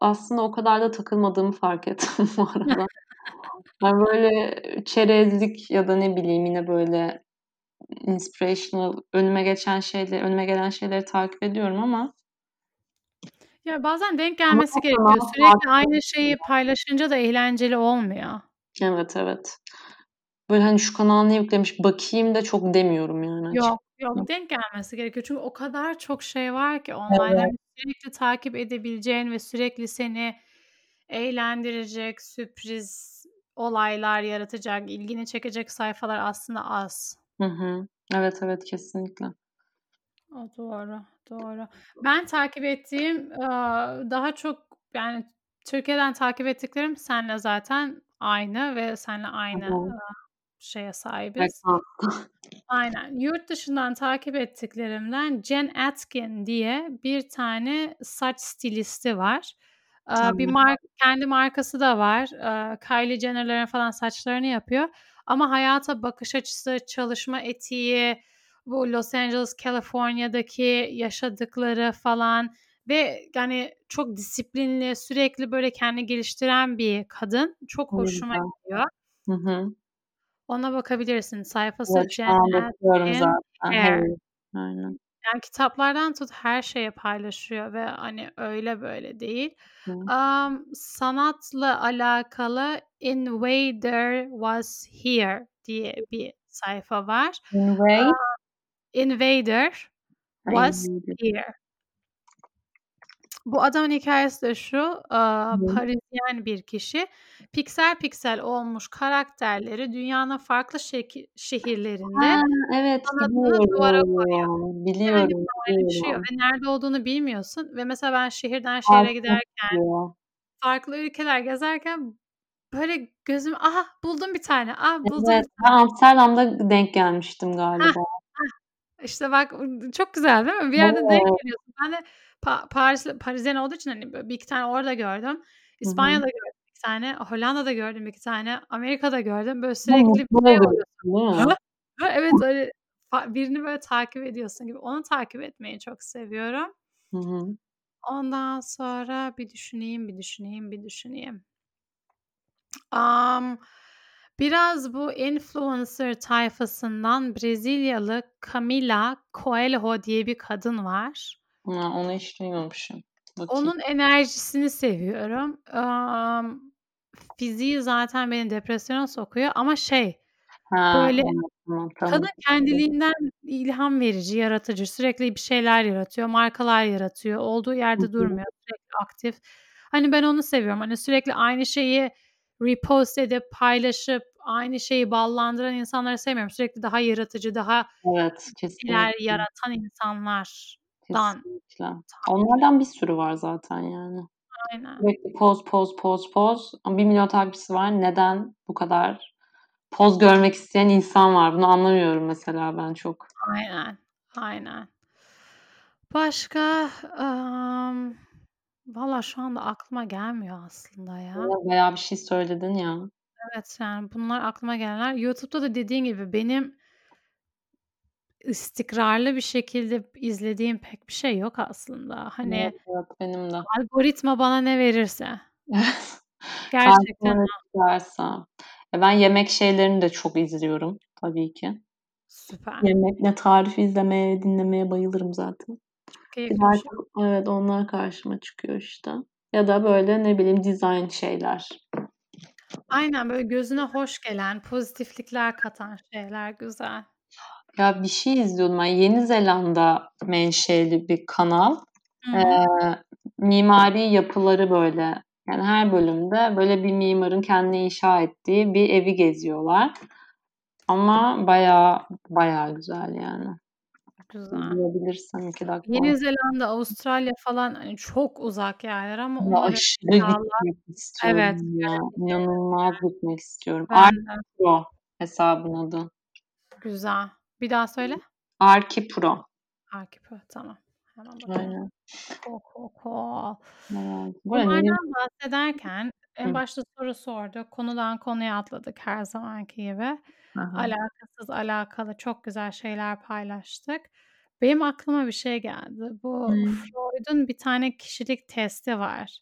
Aslında o kadar da takılmadığımı fark ettim bu arada. Ben böyle çerezlik ya da ne bileyim yine böyle inspirational önüme geçen şeyleri, önüme gelen şeyleri takip ediyorum ama Ya bazen denk Ama gelmesi o gerekiyor. kanal Sürekli farklı aynı şeyi paylaşınca da eğlenceli olmuyor. Evet, evet. Böyle hani şu kanal ne yüklemiş bakayım da çok demiyorum yani. Yok, yok. Denk gelmesi gerekiyor. Çünkü o kadar çok şey var ki online. Evet. Hani sürekli takip edebileceğin ve sürekli seni eğlendirecek, sürpriz olaylar yaratacak, ilgini çekecek sayfalar aslında az. Hı hı. Evet, evet kesinlikle. O doğru, doğru. Ben takip ettiğim, aaa, daha çok yani Türkiye'den takip ettiklerim seninle zaten aynı ve seninle aynı, hı. aaa, şeye sahibiz. Aynen. Yurt dışından takip ettiklerimden Jen Atkin diye bir tane saç stilisti var. Aaa, bir Tamam. mark kendi markası da var. Kylie Jenner'ların falan saçlarını yapıyor ama hayata bakış açısı, çalışma etiği, bu Los Angeles, California'daki yaşadıkları falan ve yani çok disiplinli, sürekli böyle kendini geliştiren bir kadın. Çok hoşuma gidiyor. Hı hı. Ona bakabilirsin. Sayfası Evet, şu Jen bakıyorum zaten. Aynen. Yani kitaplardan tut her şeye paylaşıyor ve hani öyle böyle değil. Hı. Amm, sanatla alakalı Invader Was Here diye bir sayfa var. Invade? Aaa, Invader Was. Here. Bu adamın hikâyesi de şu, Hı. Parisyen bir kişi. Piksel piksel olmuş karakterleri dünyanın farklı şeki şehirlerinde Ha, evet duvara koyuyor. biliyorum. Hani Biliyorum, ve nerede olduğunu bilmiyorsun ve mesela ben şehirden şehre Altını giderken, çiziyor. farklı ülkeler gezerken böyle gözüm, "Aha, buldum bir tane. A, buldum Evet, bir ben tane." Amsterdam'da denk gelmiştim galiba. heh. İşte bak, çok güzel değil mi? Bir yerde denk geliyorsun. Ben de Pa Parisli Parisyen olduğu için hani böyle 1-2 tane orada gördüm. İspanya'da gördüm 2 tane, Hollanda'da gördüm 2 tane, Amerika'da gördüm. Böyle sürekli bir şey oluyorsun, evet, öyle birini böyle takip ediyorsun gibi. Onu takip etmeyi çok seviyorum. Hı hı. Ondan sonra bir düşüneyim, bir düşüneyim, bir düşüneyim. Amm, biraz bu influencer tayfasından Brezilyalı Camila Coelho diye bir kadın var. Ha, onu hiç duymamışım. Bakayım. Onun enerjisini seviyorum. Amm, fiziği zaten beni depresyona sokuyor ama şey, Ha, böyle evet, tamam, kadın tamam. kendiliğinden ilham verici, yaratıcı, sürekli bir şeyler yaratıyor, markalar yaratıyor, olduğu yerde durmuyor, sürekli aktif. Hani ben onu seviyorum. Hani sürekli aynı şeyi repost edip, paylaşıp, aynı şeyi ballandıran insanları sevmiyorum. Sürekli daha yaratıcı, daha Evet, bir kesinlikle. yaratan insanlardan Kesinlikle. Onlardan bir sürü var zaten yani. Aynen. Sürekli poz, poz, poz, poz. Ama 1.000.000 takipçisi var. Neden bu kadar poz görmek isteyen insan var? Bunu anlamıyorum mesela ben çok. Aynen, aynen. Başka, amm, valla şu anda aklıma gelmiyor aslında ya. Bayağı bir şey söyledin ya. Evet, yani bunlar aklıma gelenler. YouTube'da da dediğin gibi benim istikrarlı bir şekilde izlediğim pek bir şey yok aslında. Hani Evet, evet, benim de. algoritma bana ne verirse. Gerçekten Karşıma çıkarsa. Ya, ben yemek şeylerini de çok izliyorum tabii ki. Süper. Yemek ne tarifi izlemeye, dinlemeye bayılırım zaten. Keyifli bir şey. Evet, onlar karşıma çıkıyor işte. Ya da böyle, ne bileyim, dizayn şeyler. Aynen, böyle gözüne hoş gelen, pozitiflikler katan şeyler güzel. Ya, bir şey izliyordum ben. Yeni Zelanda menşeli bir kanal. Hı hı. Eee, mimari yapıları böyle, yani her bölümde böyle bir mimarın kendi inşa ettiği bir evi geziyorlar. Ama bayağı, bayağı güzel yani. Güzel. İzleyebilirsen 2 dakika Yeni Zelanda, Avustralya falan, hani, çok uzak yerler ama Ya, aşırı kiralar gitmek Evet, istiyorum ya. göremeyeceğim İnanılmaz gitmek istiyorum. Ben de. Arkipro hesabın adı. Güzel. Bir daha söyle. Arkipro. Arkipro, tamam. Hemen bakıyorum. Aynen. Cool, cool, cool. Evet. Bu arada bahsederken en Hı. başta soru sorduk. Konudan konuya atladık her zamanki gibi. Hı. Alakasız, alakalı çok güzel şeyler paylaştık. Benim aklıma bir şey geldi. Bu Hıı. Freud'un bir tane kişilik testi var.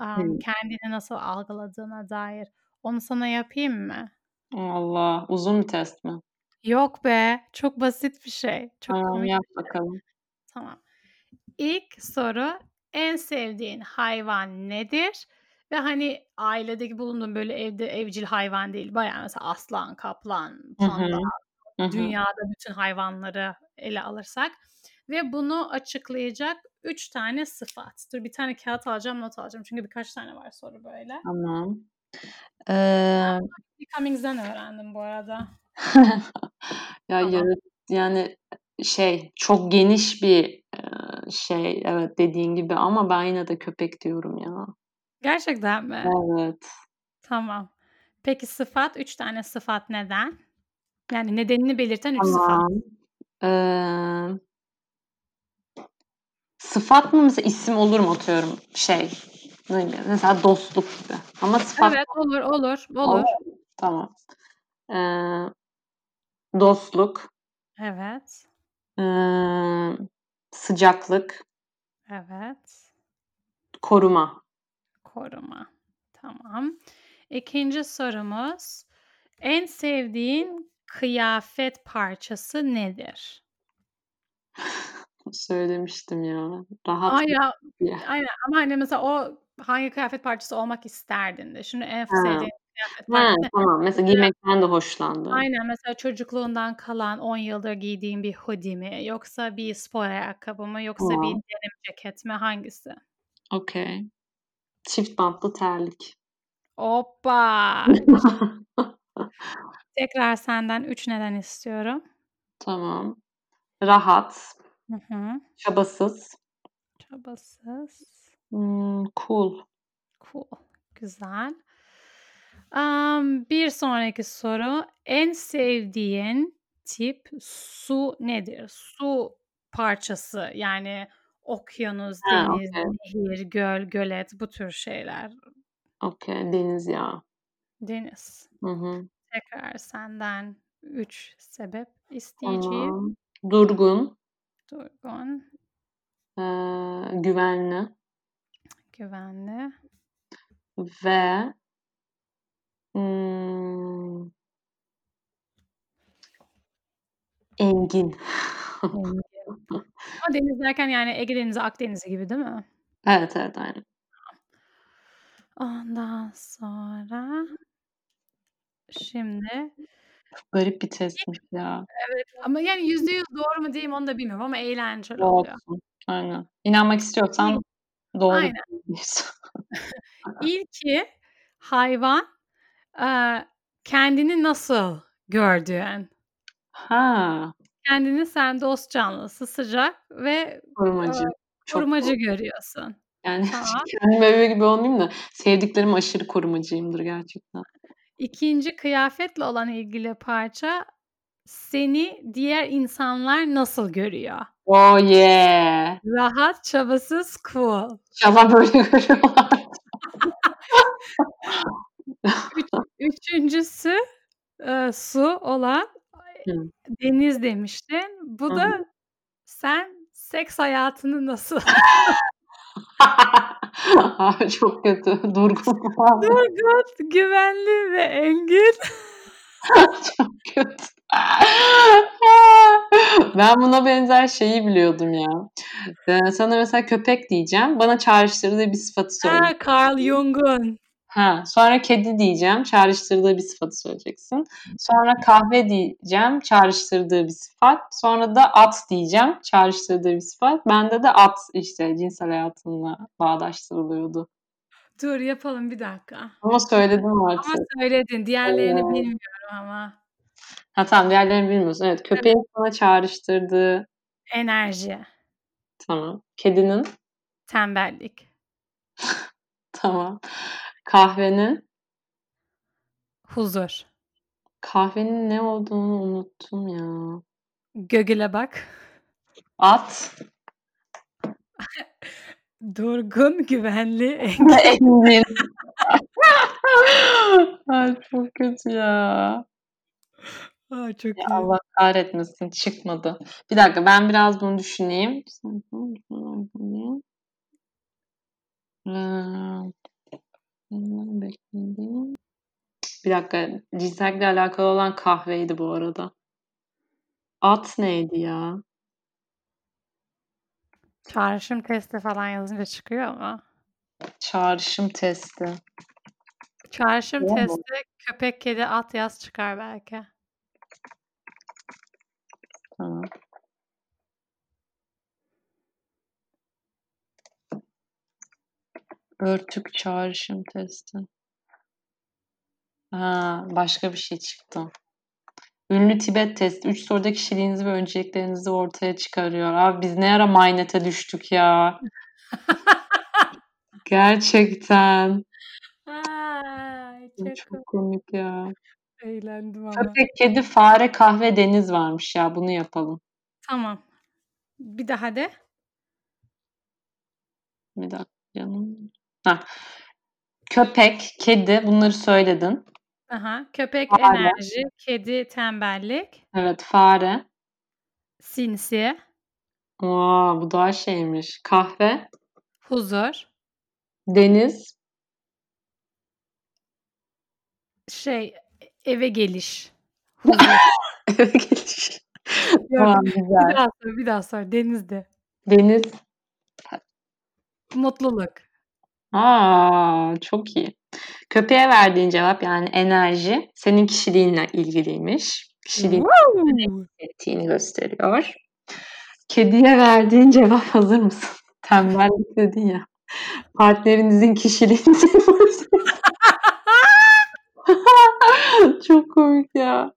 Amm, Hıı. kendini nasıl algıladığına dair. Onu sana yapayım mı? Allah! Uzun bir test mi? Yok be, çok basit bir şey. Çok Tamam, komik yap şey. bakalım. Tamam. İlk soru, en sevdiğin hayvan nedir? Ve, hani, ailedeki bulunduğun, böyle, evde evcil hayvan değil, bayağı mesela aslan, kaplan, panda, Hı hı. dünyada bütün hayvanları ele alırsak ve bunu açıklayacak 3 tane sıfat. Dur bir tane kağıt alacağım, not alacağım çünkü birkaç tane var soru böyle. Tamam. Bunu Cummings'den öğrendim bu arada. Ya, Tamam. yani, şey, çok geniş bir, şey, evet, dediğin gibi ama ben yine de köpek diyorum ya. Gerçekten mi? Evet. Tamam. Peki sıfat, 3 tane sıfat neden? Yani nedenini belirten 3 sıfat. Tamam. Eee Sıfat mı mesela isim olur mu atıyorum şey, Mesela dostluk gibi. Ama sıfat Evet, olur, olur, olur. Olur. Tamam. Ee, dostluk, Evet, ee, sıcaklık, evet. koruma. Koruma. Tamam. İkinci sorumuz. En sevdiğin kıyafet parçası nedir? Söylemiştim ya. Rahat Aa ya, aynen ama hani mesela o hangi kıyafet parçası olmak isterdin de. Şimdi en Ha. sevdiğin kıyafet Ha, parçası tamam. Mesela giymekten de hoşlandığım. Aynen mesela çocukluğundan kalan 10 yıldır giydiğin bir hoodie mi yoksa bir spor ayakkabı mı yoksa bir Tamam. denim ceket mi hangisi? Okay. Çift bantlı terlik. Hoppa! Tekrar senden 3 neden istiyorum. Tamam. Rahat, Hı hı. çabasız, Çabasız. hmm, cool. Cool. Güzel. Am, bir sonraki soru. En sevdiğin tip su nedir? Su parçası yani okyanus, Ha, deniz, okay. nehir, göl, gölet bu tür şeyler. Okay. Deniz yağı. Deniz. Hı hı. Tekrar senden 3 sebep isteyeceğim. Tamam. Durgun, Durgun, ee, güvenli güvenli, ve hmm, engin. engin. Ama deniz derken yani Ege Denizi, Akdenizi gibi değil mi? Evet, evet, aynen. Ondan sonra şimdi Garip bir testmiş ya. Evet ama yani %100 doğru mu mi onu da bilmiyorum ama eğlenceli oluyor. Olsun. Aynen. İnanmak istiyorsan doğru Aynen. İlki hayvan, kendini nasıl gördüğün. Ha. Kendini sen dost canlısı, sıcak ve, Korumacı. Çok korumacı doğru. görüyorsun. Yani Tamam. övüyor gibi olmayayım da sevdiklerim aşırı korumacıyımdır gerçekten. 2'nci kıyafetle olan ilgili parça seni diğer insanlar nasıl görüyor? Oh yeah! Rahat, çabasız, cool. İnşallah böyle görüyorlar. Üç üçüncüsü, eee, su olan Hıı. deniz demiştin. Bu Hı hı. da sen seks hayatını nasıl Ay, çok kötü. Durgun. Durgun, güvenli ve engin. Çok kötü. Ben buna benzer şeyi biliyordum ya. Eee, sana mesela köpek diyeceğim. Bana çağrıştırdığı bir sıfatı Ha, söyleyeceksin. Carl Jung'un. Ha, sonra kedi diyeceğim, çağrıştırdığı bir sıfatı söyleyeceksin. Sonra kahve diyeceğim, çağrıştırdığı bir sıfat. Sonra da at diyeceğim, çağrıştırdığı bir sıfat. Bende de at işte cinsel hayatımla bağdaştırılıyordu. Dur yapalım bir dakika. Ama söyledim Ama artık. söyledin. Diğerlerini Evet. bilmiyorum ama. Ha tamam diğerlerini bilmiyorsun. Evet, Evet. köpeğin sana çağrıştırdığı Enerji, Tamam. Kedinin? tembellik, Tamam. Kahvenin? huzur. Kahvenin ne olduğunu unuttum ya. Google'a bak. At. Durgun, güvenli, engin. Ay çok kötü ya. A, çok Ya iyi. Allah kahretmesin çıkmadı. Bir dakika ben biraz bunu düşüneyim. Bir dakika cinsellikle alakalı olan kahveydi bu arada. At neydi ya? Çağrışım testi falan yazınca çıkıyor mu? Çağrışım testi. Çağrışım mu? testi köpek, kedi, at yaz çıkar belki. Tamam. Örtük çağrışım testi. Ha, başka bir şey çıktı. Ünlü Tibet testi. 3 soruda kişiliğinizi ve önceliklerinizi ortaya çıkarıyor. Abi biz ne ara Mindet'e düştük ya. Gerçekten. Ay, çok Çok komik ya. eğlendim ama. Köpek, kedi, fare, kahve, deniz varmış ya. Bunu yapalım. Tamam. Bir daha de. Bir dakika canım. Ha. Köpek, kedi bunları söyledin. Aha. Köpek Fare. enerji, kedi tembellik, Evet, fare. sinsi, Aa, bu daha şeymiş. Kahve, huzur, deniz, şey eve geliş. Eve geliş. Aa, bir güzel. daha sor, bir daha sor. Denizde. Deniz. Mutluluk. Aa, çok iyi. Köpeğe verdiğin cevap yani enerji senin kişiliğinle ilgiliymiş. Kişiliğin Woo! ettiğini gösteriyor. Kediye verdiğin cevap hazır mısın? Tembellik dedin ya. Partnerinizin kişiliğini Çok komik ya.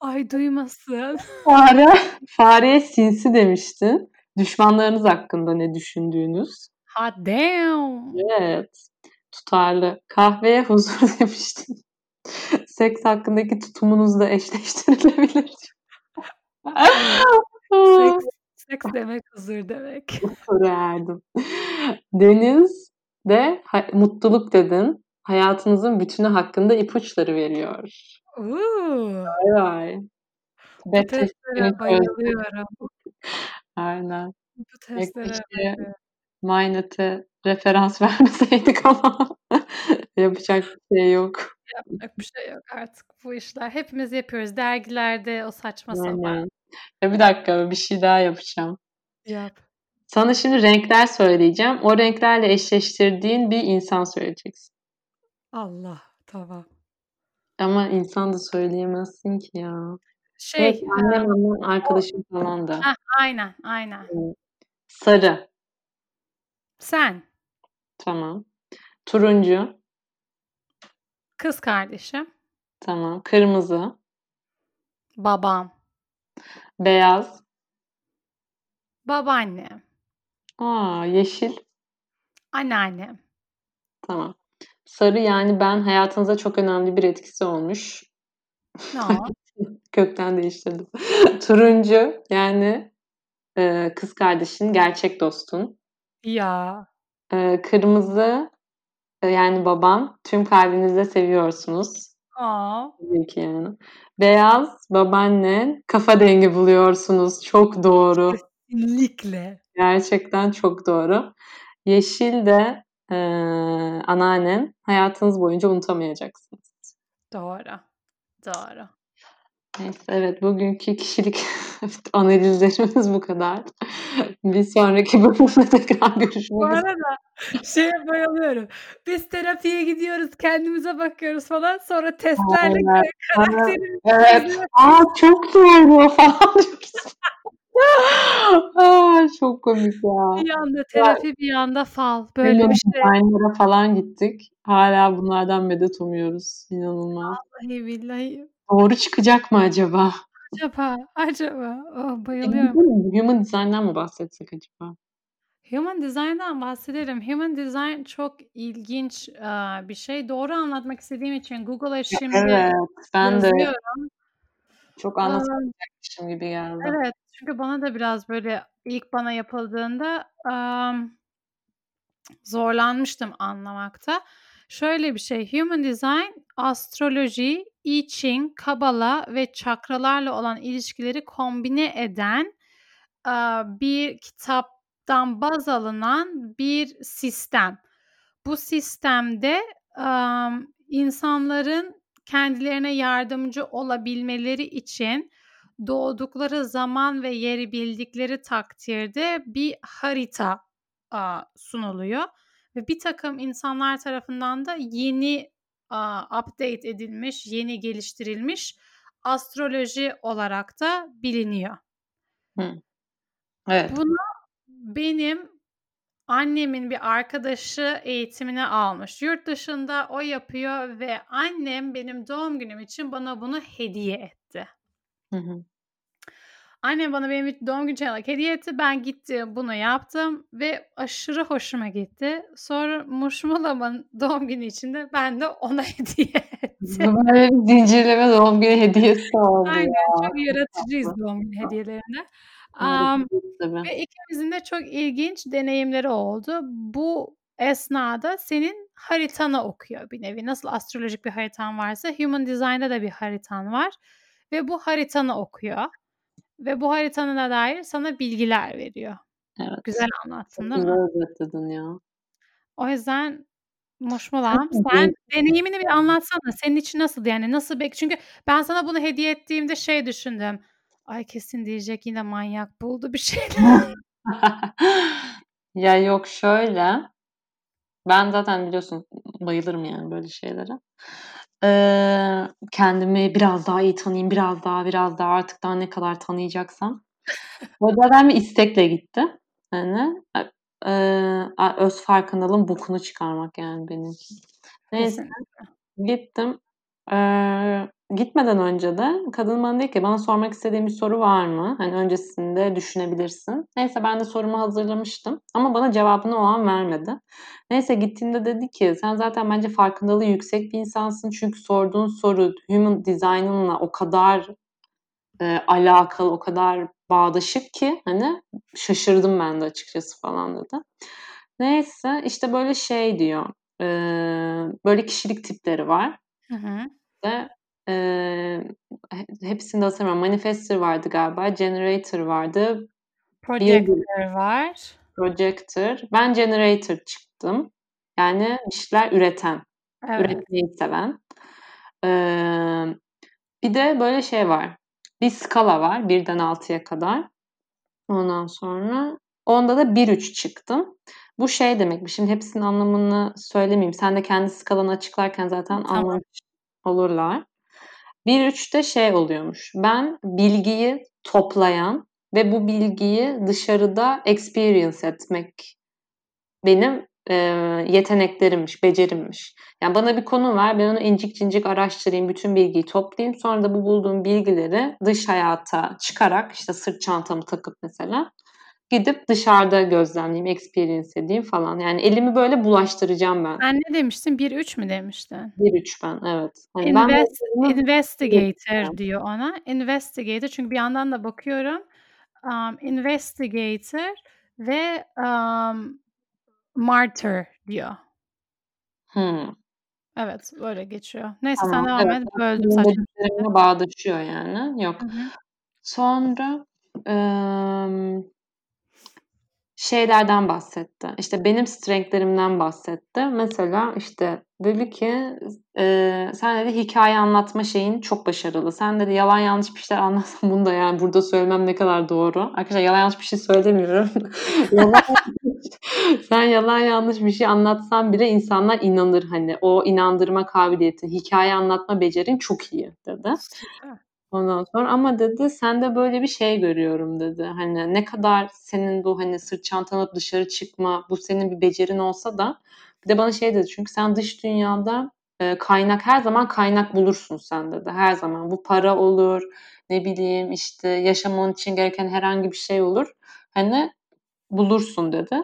Ay duymasın. Fare, fareye sinsi demiştin. Düşmanlarınız hakkında ne düşündüğünüz? Hot damn. Evet. Tutarlı. Kahveye huzur demiştin. Seks hakkındaki tutumunuzla eşleştirilebilir. Seks, seks demek huzur demek. Erdim. Deniz de mutluluk dedin. Hayatınızın bütünü hakkında ipuçları veriyor. Uuu. Vay vay. Bu testlere bayılıyorum. Aynen. Bu testlere keşke Mindnet'e referans vermeseydik ama yapacak bir şey yok. Yapacak bir şey yok artık bu işler. Hepimiz yapıyoruz. Dergilerde o saçma sapan. Ya bir dakika bir şey daha yapacağım. Yap. Sana şimdi renkler söyleyeceğim. O renklerle eşleştirdiğin bir insan söyleyeceksin. Allah tamam. Ama insan da söyleyemezsin ki ya. Şey, Evet, annem annem arkadaşım falan da. heh, aynen, aynen. Sarı. Sen, Tamam. Turuncu. kız kardeşim, Tamam. Kırmızı. babam, Beyaz. babaannem, Aa, yeşil. anneannem. Tamam. Sarı yani ben hayatınıza çok önemli bir etkisi olmuş. No. Kökten değiştirdim. Turuncu yani e, kız kardeşin, gerçek dostun. Ya. E, kırmızı e, yani babam. Tüm kalbinizle seviyorsunuz. Aa. Tabii ki yani. Beyaz babaannen kafa dengi buluyorsunuz. Çok doğru. Kesinlikle. Gerçekten çok doğru. Yeşil de e, anneannen. Hayatınız boyunca unutamayacaksınız. Doğru. Doğru. Neyse evet bugünkü kişilik analizlerimiz bu kadar. Bir sonraki bölümde tekrar Bu görüşmek üzere. arada şeye bayılıyorum. Biz terapiye gidiyoruz, kendimize bakıyoruz falan. Sonra testlerle Aynen. karakterimizi Evet. Aa çok doğru falan diyoruz. Aa, çok komik ya. bir anda terapi bir anda fal. Böyle bir şey. Aynılara falan gittik. Hala bunlardan medet umuyoruz. İnanılmaz. Vallahi billahi. Doğru çıkacak mı acaba? Acaba, acaba. Oh, E, bayılıyorum. Human, design'dan mı bahsetsek acaba? Human Design'dan bahsedelim. Human Design çok ilginç eee, bir şey. Doğru anlatmak istediğim için Google'a şimdi Evet, ben de yazıyorum. çok Eee, anlatamayacakmışım gibi geldi. evet, çünkü bana da biraz böyle ilk bana yapıldığında emm, zorlanmıştım anlamakta. Şöyle bir şey, Human Design astroloji, I Ching, Kabala ve çakralarla olan ilişkileri kombine eden bir kitaptan baz alınan bir sistem. Bu sistemde insanların kendilerine yardımcı olabilmeleri için doğdukları zaman ve yeri bildikleri takdirde bir harita sunuluyor ve birtakım insanlar tarafından da yeni aaa, update edilmiş, yeni geliştirilmiş astroloji olarak da biliniyor. Hı. Evet. Bunu benim annemin bir arkadaşı eğitimini almış. Yurt dışında o yapıyor ve annem benim doğum günüm için bana bunu hediye etti. Hı hı. Annem bana benim doğum günü olarak hediye etti. Ben gittim bunu yaptım ve aşırı hoşuma gitti. Sonra Muşmulam'ın doğum günü içinde ben de ona hediye ettim. Böyle bir zincirleme doğum günü hediyesi oldu Aynen ya. çok yaratıcıyız doğum günü hediyelerinde. Harikayız tabii. ve ikimizin de çok ilginç deneyimleri oldu. Bu esnada senin haritanı okuyor bir nevi. Nasıl astrolojik bir haritan varsa Human Design'da da bir haritan var ve bu haritanı okuyor ve bu haritana dair sana bilgiler veriyor. Evet. Güzel anlattın Çok değil güzel mi? özetledin ya. O yüzden Moşmalam sen deneyimini bir anlatsana. Senin için nasıldı? Yani nasıl bek çünkü ben sana bunu hediye ettiğimde şey düşündüm. Ay kesin diyecek yine manyak buldu bir şeyler. Ya yok şöyle. Ben zaten biliyorsun bayılırım yani böyle şeylere. Eee, kendimi biraz daha iyi tanıyayım, biraz daha, biraz daha artık daha ne kadar tanıyacaksam. O zaten bir istekle gitti. Hani eee, öz farkındalığın bokunu çıkarmak yani benimki. Neyse Kesinlikle. gittim. Gitmeden önce de kadın bana dedi ki bana sormak istediğin bir soru var mı? Hani öncesinde düşünebilirsin. Neyse ben de sorumu hazırlamıştım ama bana cevabını o an vermedi. Neyse gittiğimde dedi ki sen zaten bence farkındalığı yüksek bir insansın çünkü sorduğun soru human design'ınla o kadar e, alakalı, o kadar bağdaşık ki hani şaşırdım ben de açıkçası falan dedi. Neyse işte böyle şey diyor. E, böyle kişilik tipleri var. Hı hı. Ve e, hepsini de hatırlamıyorum. Manifestor vardı galiba. Generator vardı. Projector var. Projector. Ben generator çıktım. Yani bir şeyler üreten. Evet. Üretmeyi seven. Ee, bir de böyle şey var. Bir skala var. Birden altıya kadar. Ondan sonra onda da 1-3 çıktım. Bu şey demekmiş. Şimdi hepsinin anlamını söylemeyeyim. Sen de kendi skalanı açıklarken zaten Tamam. anlamış olurlar. 1-3'te şey oluyormuş. Ben bilgiyi toplayan ve bu bilgiyi dışarıda experience etmek benim e, yeteneklerimmiş, becerimmiş. Yani bana bir konu ver, ben onu incik cincik araştırayım, bütün bilgiyi toplayayım. Sonra da bu bulduğum bilgileri dış hayata çıkarak, işte sırt çantamı takıp mesela gidip dışarıda gözlemleyeyim, experience edeyim falan. Yani elimi böyle bulaştıracağım ben. Sen ne demiştin? 1-3 mü demiştin? 1-3 ben, evet. Hani Invest, ben investigator diyor ona. Investigator çünkü bir yandan da bakıyorum. Um, investigator ve um, martyr diyor. Hmm. Evet böyle geçiyor. Neyse tamam, sen devam evet. et. Böldüm saçma. bağdaşıyor yani. Yok. Hı hı. Sonra ıı, şeylerden bahsetti. İşte benim strengthlerimden bahsetti. Mesela işte dedi ki e, sen dedi hikaye anlatma şeyin çok başarılı. Sen dedi yalan yanlış bir şeyler anlatsan bunu da yani burada söylemem ne kadar doğru. Arkadaşlar yalan yanlış bir şey söylemiyorum. yalan, sen yalan yanlış bir şey anlatsan bile insanlar inanır hani. O inandırma kabiliyeti, hikaye anlatma becerin çok iyi dedi. Ondan sonra ama dedi sen de böyle bir şey görüyorum dedi. Hani ne kadar senin bu hani sırt çantanı dışarı çıkma bu senin bir becerin olsa da bir de bana şey dedi çünkü sen dış dünyada e, kaynak her zaman kaynak bulursun sen dedi. Her zaman bu para olur ne bileyim işte yaşaman için gereken herhangi bir şey olur. Hani bulursun dedi.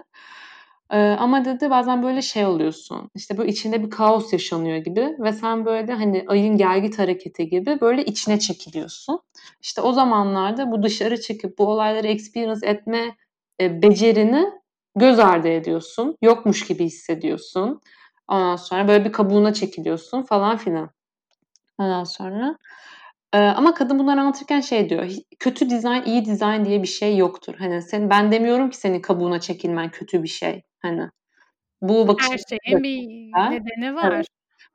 Ama dedi bazen böyle şey oluyorsun. İşte böyle içinde bir kaos yaşanıyor gibi ve sen böyle hani ayın gelgit hareketi gibi böyle içine çekiliyorsun. İşte o zamanlarda bu dışarı çıkıp bu olayları experience etme e, becerini göz ardı ediyorsun. Yokmuş gibi hissediyorsun. Ondan sonra böyle bir kabuğuna çekiliyorsun falan filan. Ondan sonra ee, ama kadın bunları anlatırken şey diyor. Kötü dizayn, iyi dizayn diye bir şey yoktur. Hani sen ben demiyorum ki senin kabuğuna çekilmen kötü bir şey. Hani bu bakış Her şeyin bir nedeni var. Evet.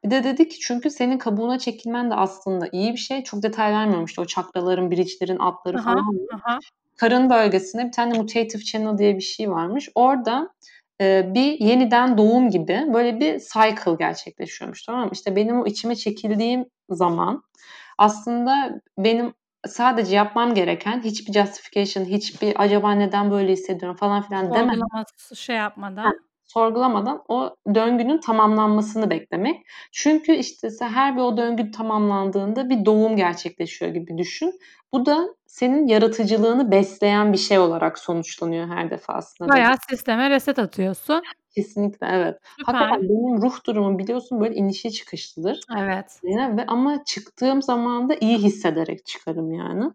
Bir de dedi ki çünkü senin kabuğuna çekilmen de aslında iyi bir şey. Çok detay vermiyorum işte o çakraların, biriçlerin, atları aha, falan. Aha. Karın bölgesinde bir tane mutative channel diye bir şey varmış. Orada e, bir yeniden doğum gibi böyle bir cycle gerçekleşiyormuş tamam mı? İşte benim o içime çekildiğim zaman aslında benim sadece yapmam gereken hiçbir justification, hiçbir acaba neden böyle hissediyorum falan filan demeden. Şey yapmadan. sorgulamadan o döngünün tamamlanmasını beklemek. Çünkü işte her bir o döngü tamamlandığında bir doğum gerçekleşiyor gibi düşün. Bu da senin yaratıcılığını besleyen bir şey olarak sonuçlanıyor her defasında. Bayağı sisteme reset atıyorsun. Kesinlikle evet. Süper. Hakikaten benim ruh durumum biliyorsun böyle inişi çıkışlıdır. Evet. Yani, ve ama çıktığım zaman da iyi hissederek çıkarım yani.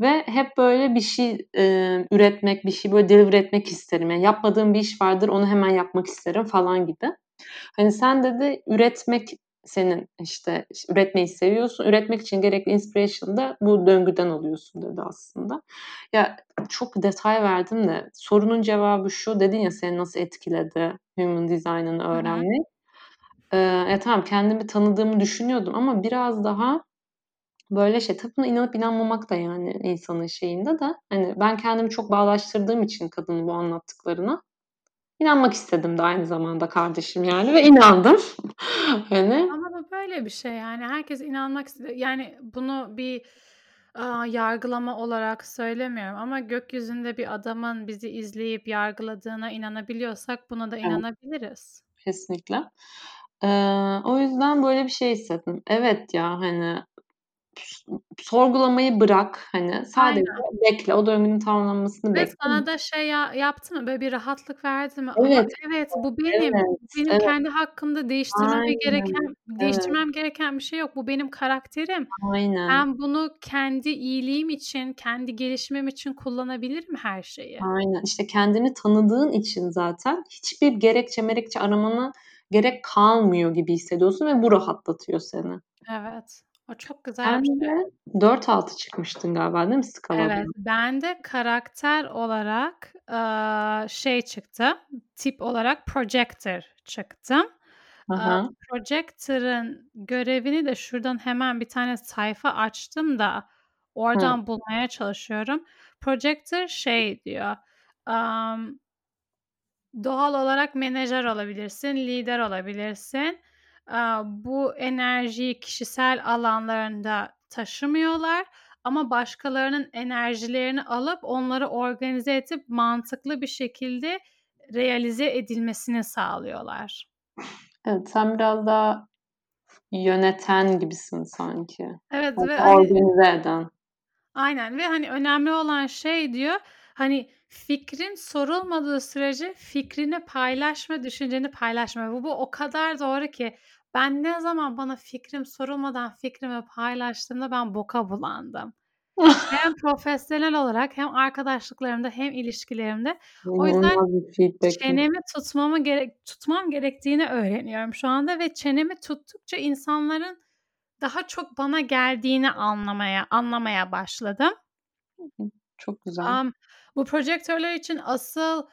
Ve hep böyle bir şey e, üretmek, bir şey böyle deliver etmek isterim. Yani yapmadığım bir iş vardır, onu hemen yapmak isterim falan gibi. Hani sen dedi üretmek senin işte üretmeyi seviyorsun. Üretmek için gerekli inspiration'ı da bu döngüden alıyorsun dedi aslında. Ya çok detay verdim de sorunun cevabı şu dedin ya seni nasıl etkiledi human design'ını öğrenmek. Ee, ya tamam kendimi tanıdığımı düşünüyordum ama biraz daha böyle şey tabii inanıp inanmamak da yani insanın şeyinde de hani ben kendimi çok bağlaştırdığım için kadının bu anlattıklarına inanmak istedim de aynı zamanda kardeşim yani ve inandım. hani Ama bu böyle bir şey yani herkes inanmak istiyor. Yani bunu bir a, yargılama olarak söylemiyorum ama gökyüzünde bir adamın bizi izleyip yargıladığına inanabiliyorsak buna da Evet. inanabiliriz. kesinlikle. Ee, o yüzden böyle bir şey hissettim. Evet ya hani sorgulamayı bırak hani sadece Aynen. bekle o döngünün tamamlanmasını Ve bekle. sana da şey ya yaptı mı? Böyle bir rahatlık verdi mi? Ama Evet, evet bu benim. evet, benim evet. kendi hakkımda değiştirmeme Aynen, gereken evet. değiştirmem gereken bir şey yok. Bu benim karakterim. Aynen. Ben bunu kendi iyiliğim için, kendi gelişimim için kullanabilirim her şeyi. Aynen. İşte kendini tanıdığın için zaten hiçbir gerekçe merekçe aramana gerek kalmıyor gibi hissediyorsun ve bu rahatlatıyor seni. Evet. O çok güzel Sen de 4-6 çıkmıştın galiba değil mi skalada? Evet. Bende karakter olarak şey çıktı, tip olarak projector çıktı. Hı Aaa, hı. projector'ın görevini de şuradan hemen bir tane sayfa açtım da Hı. oradan bulmaya çalışıyorum. Projector şey diyor, amm doğal olarak menajer olabilirsin, lider olabilirsin. Bu enerjiyi kişisel alanlarında taşımıyorlar ama başkalarının enerjilerini alıp onları organize edip mantıklı bir şekilde realize edilmesini sağlıyorlar. Evet, sen biraz daha yöneten gibisin sanki. Evet ve hani organize eden. Aynen ve hani önemli olan şey diyor, hani fikrin sorulmadığı sürece fikrini paylaşma, düşünceni paylaşma. Bu bu o kadar doğru ki ben ne zaman bana fikrim sorulmadan fikrimi paylaştığımda ben boka bulandım. Hem profesyonel olarak hem arkadaşlıklarımda hem ilişkilerimde. O yüzden çenemi tutmamı gerek tutmam gerektiğini öğreniyorum şu anda ve çenemi tuttukça insanların daha çok bana geldiğini anlamaya anlamaya başladım. Çok güzel. Amm, bu projektörler için asıl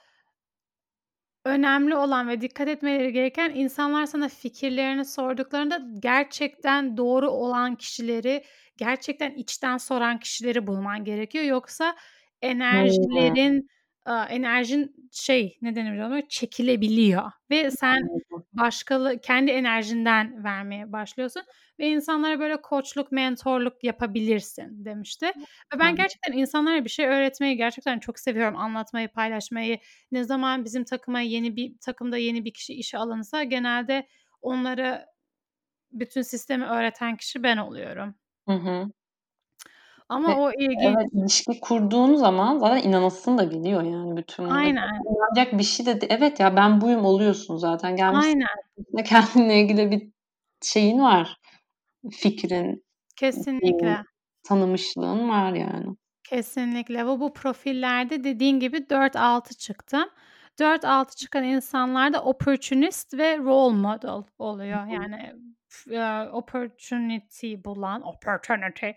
önemli olan ve dikkat etmeleri gereken insanlar sana fikirlerini sorduklarında gerçekten doğru olan kişileri, gerçekten içten soran kişileri bulman gerekiyor. Yoksa enerjilerin, enerjin şey, ne denir ona, çekilebiliyor ve sen başkalı kendi enerjinden vermeye başlıyorsun ve insanlara böyle koçluk, mentorluk yapabilirsin demişti ve ben gerçekten insanlara bir şey öğretmeyi gerçekten çok seviyorum, anlatmayı, paylaşmayı. Ne zaman bizim takıma yeni bir takımda yeni bir kişi işe alınsa genelde onlara bütün sistemi öğreten kişi ben oluyorum. Hı hı. Ama Ve o ilginç. evet, ilişki kurduğun zaman zaten inanasın da geliyor yani bütün. Aynen. İnanacak bir şey de evet ya ben buyum oluyorsun zaten. Gelmişsin Aynen. kendinle ilgili bir şeyin var. Fikrin, Kesinlikle. tanımışlığın var yani. Kesinlikle ve bu profillerde dediğin gibi 4-6 çıktı. 4-6 çıkan insanlar da opportunist ve role model oluyor. Yani opportunity bulan, opportunity,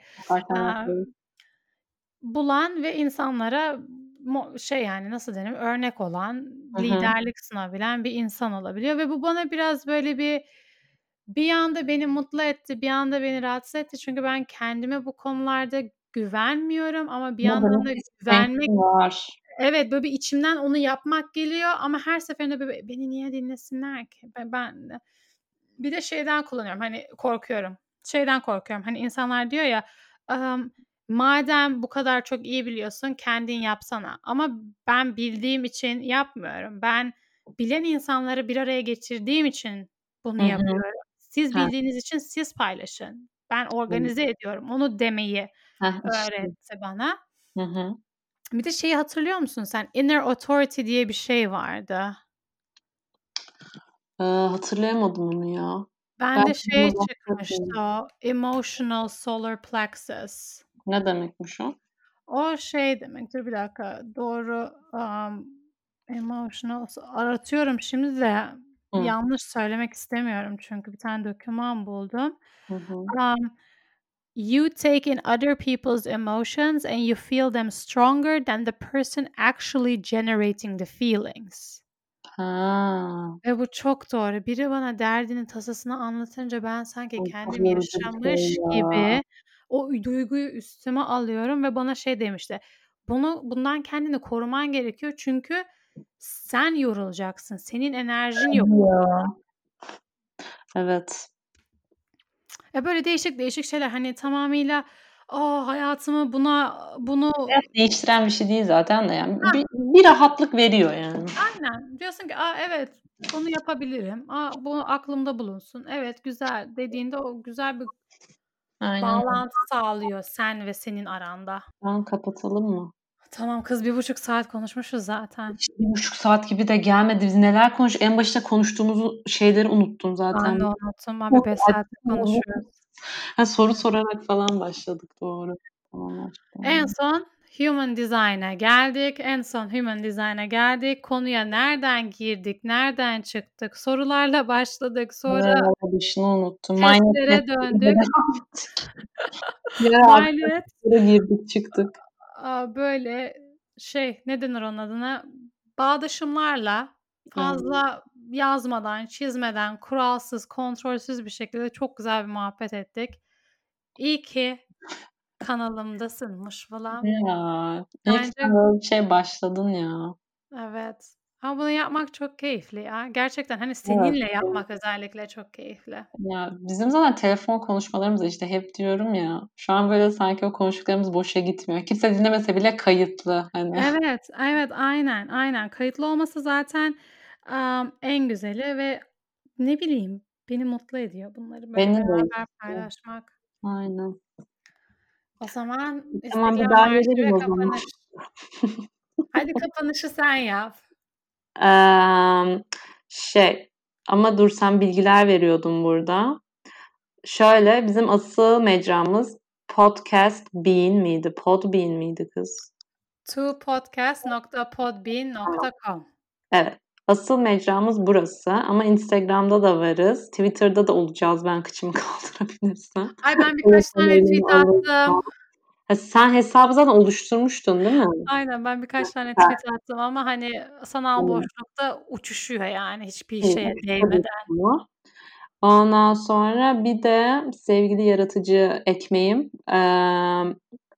bulan ve insanlara şey yani nasıl denir, örnek olan, Hı hı. liderlik sunabilen bir insan olabiliyor ve bu bana biraz böyle bir bir yanda beni mutlu etti, bir yanda beni rahatsız etti. Çünkü ben kendime bu konularda güvenmiyorum ama bir yandan da güvenmek var. Evet, böyle bir içimden onu yapmak geliyor ama her seferinde böyle beni niye dinlesinler ki? Be ben de bir de şeyden kullanıyorum, hani korkuyorum. Şeyden korkuyorum, hani insanlar diyor ya, madem bu kadar çok iyi biliyorsun kendin yapsana ama ben bildiğim için yapmıyorum. Ben bilen insanları bir araya getirdiğim için bunu Hı hı. yapıyorum. Siz bildiğiniz için siz paylaşın. Ben organize ediyorum. Onu demeyi Heh, işte. öğretti bana. Hı hı. Bir de şeyi hatırlıyor musun sen? Inner authority diye bir şey vardı. Hatırlayamadım onu ya. Bende Belki şey bana çıkmıştı emotional solar plexus. Ne demekmiş o? O şey demek. Dur bir dakika. Doğru um, emotional aratıyorum şimdi de Hı. yanlış söylemek istemiyorum çünkü bir tane doküman buldum. Hı hı. Um, you take in other people's emotions and you feel them stronger than the person actually generating the feelings. Ha. Ve bu çok doğru. Biri bana derdini, tasasını anlatınca ben sanki Çok kendim yaşamış şey ya. gibi o duyguyu üstüme alıyorum ve bana şey demişti. Bunu bundan kendini koruman gerekiyor çünkü sen yorulacaksın. Senin enerjin yok. Ya. Evet. Ya böyle değişik değişik şeyler hani tamamıyla "A, hayatımı buna bunu" Hayat değiştiren bir şey değil zaten de yani. Bir, bir rahatlık veriyor yani. Aynen. Diyorsun ki, "A, evet, bunu yapabilirim. A, bu aklımda bulunsun. Evet, güzel." dediğinde o güzel bir Aynen. bağlantı sağlıyor sen ve senin aranda. Tamam kapatalım mı? Tamam kız 1,5 saat konuşmuşuz zaten. İşte 1,5 saat gibi de gelmedi. Biz neler konuş en başta konuştuğumuz şeyleri unuttum zaten. Ben de unuttum. Abi 5 saattir konuşuyoruz. Ha, soru sorarak falan başladık doğru. Tamam. En son Human Design'a geldik. En son Human Design'a geldik. Konuya nereden girdik, nereden çıktık? Sorularla başladık. Sonra başını unuttum. testlere döndük. Mindset girdik çıktık. Böyle şey, ne denir onun adına? Bağdaşımlarla Fazla yazmadan, çizmeden, kuralsız, kontrolsüz bir şekilde çok güzel bir muhabbet ettik. İyi ki kanalımdasın Muşmulam. Ya, Bence böyle bir şeye başladın ya. Evet. Ama bunu yapmak çok keyifli ya. Gerçekten, hani, seninle evet. yapmak özellikle çok keyifli. Ya, bizim zaten telefon konuşmalarımız işte hep diyorum ya, şu an böyle sanki o konuştuklarımız boşa gitmiyor. Kimse dinlemese bile kayıtlı hani. Evet, evet, aynen, aynen. Kayıtlı olması zaten, amm, en güzeli ve ne bileyim, beni mutlu ediyor bunları böyle Beni de beraber paylaşmak. Aynen. O zaman Tamam bir İstiklal daha Marşı gelirim ve o zaman. kapanış. Hadi kapanışı sen yap. Emm, şey ama dur sen bilgiler veriyordun burada. Şöyle, bizim asıl mecramız Podcast Bean miydi? Podbean miydi kız? twopodcast.podbean.com Evet. Asıl mecramız burası ama Instagram'da da varız. Twitter'da da olacağız ben kıçımı kaldırabilirsem. Ay, ben birkaç tane tweet attım. Sen hesabı zaten oluşturmuştun değil mi? Aynen, ben birkaç tane tweet attım ama, hani, sanal boşlukta uçuşuyor yani hiçbir şeye değmeden. Ondan sonra bir de sevgili yaratıcı ekmeğim,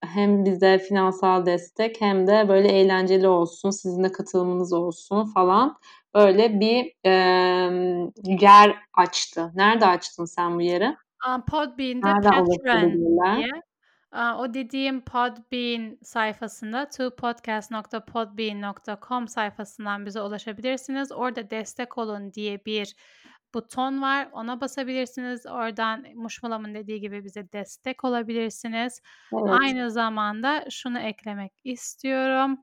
hem bize finansal destek hem de böyle eğlenceli olsun, sizin de katılımınız olsun falan. Böyle bir, emm, yer açtı. Nerede açtın sen bu yeri? Podbean'de Nereden Patreon diye, o dediğim Podbean sayfasında twopodcast.podbean.com sayfasından bize ulaşabilirsiniz. Orada destek olun diye bir buton var. Ona basabilirsiniz. Oradan Muşmulam'ın dediği gibi bize destek olabilirsiniz. Evet. Aynı zamanda şunu eklemek istiyorum.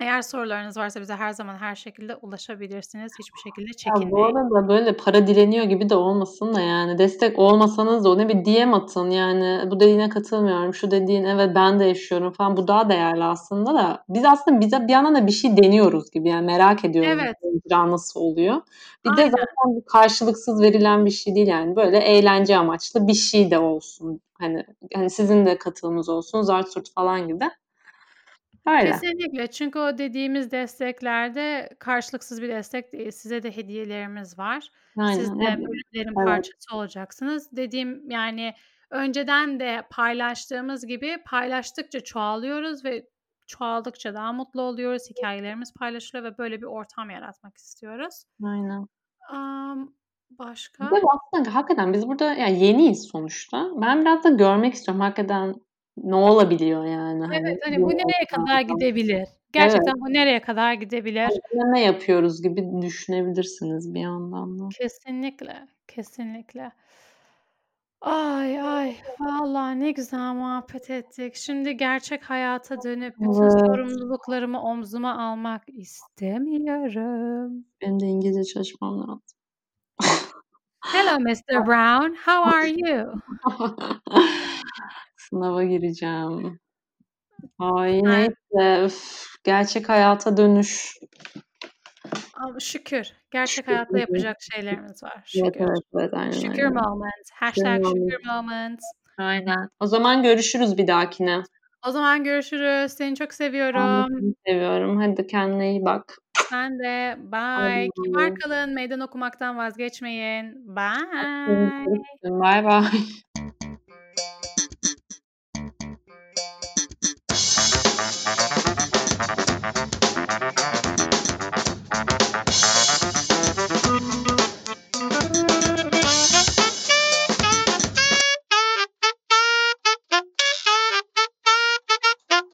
Eğer sorularınız varsa bize her zaman her şekilde ulaşabilirsiniz. Hiçbir şekilde Ya, bu çekinmeyin. arada böyle para dileniyor gibi de olmasın da yani destek olmasanız da ona bir DM atın. Yani bu dediğine katılmıyorum, şu dediğin evet ben de yaşıyorum falan. Bu daha değerli aslında da. Biz aslında bize bir yandan da bir şey deniyoruz gibi yani merak ediyoruz Evet. bu icra nasıl oluyor. Bir de Aynen. zaten bu karşılıksız verilen bir şey değil yani. Böyle eğlence amaçlı bir şey de olsun. Hani hani sizin de katılımınız olsun, zart falan gibi. Öyle. Kesinlikle. Çünkü o dediğimiz desteklerde karşılıksız bir destek değil. Size de hediyelerimiz var. Siz Aynen. de Evet. bölümlerin Evet. parçası olacaksınız. Dediğim yani önceden de paylaştığımız gibi paylaştıkça çoğalıyoruz ve çoğaldıkça daha mutlu oluyoruz. Hikâyelerimiz paylaşılıyor ve böyle bir ortam yaratmak istiyoruz. Aynen. Bir başka? de aslında hakikaten biz burada yani yeniyiz sonuçta. Ben biraz da görmek istiyorum hakikaten ne olabiliyor yani hani. Evet, hani bu nereye kadar gidebilir? Evet. Gerçekten bu nereye kadar gidebilir? Hani ne yapıyoruz gibi düşünebilirsiniz bir yandan da. Kesinlikle, kesinlikle. Ay, ay, vallahi ne güzel muhabbet ettik. Şimdi gerçek hayata dönüp bütün Evet. sorumluluklarımı omzuma almak istemiyorum. Benim de İngilizce çalışmam lazım. Hello Mr. Brown, how are you? Sınava gireceğim. Ay Aynen. neyse, öf, gerçek hayata dönüş. Ama şükür. Gerçek Şükür. hayatta yapacak şeylerimiz var. Şükür. evet, evet. Aynen Şükür öyle. moment. Şükür Hashtag moment. şükür moment. Aynen. O zaman görüşürüz bir dahakine. O zaman görüşürüz. Seni çok Ben de seviyorum. seni seviyorum. Hadi kendine iyi bak. Sen de. Bye. Kibar kalın. Meydan okumaktan vazgeçmeyin. Bye. Baybay.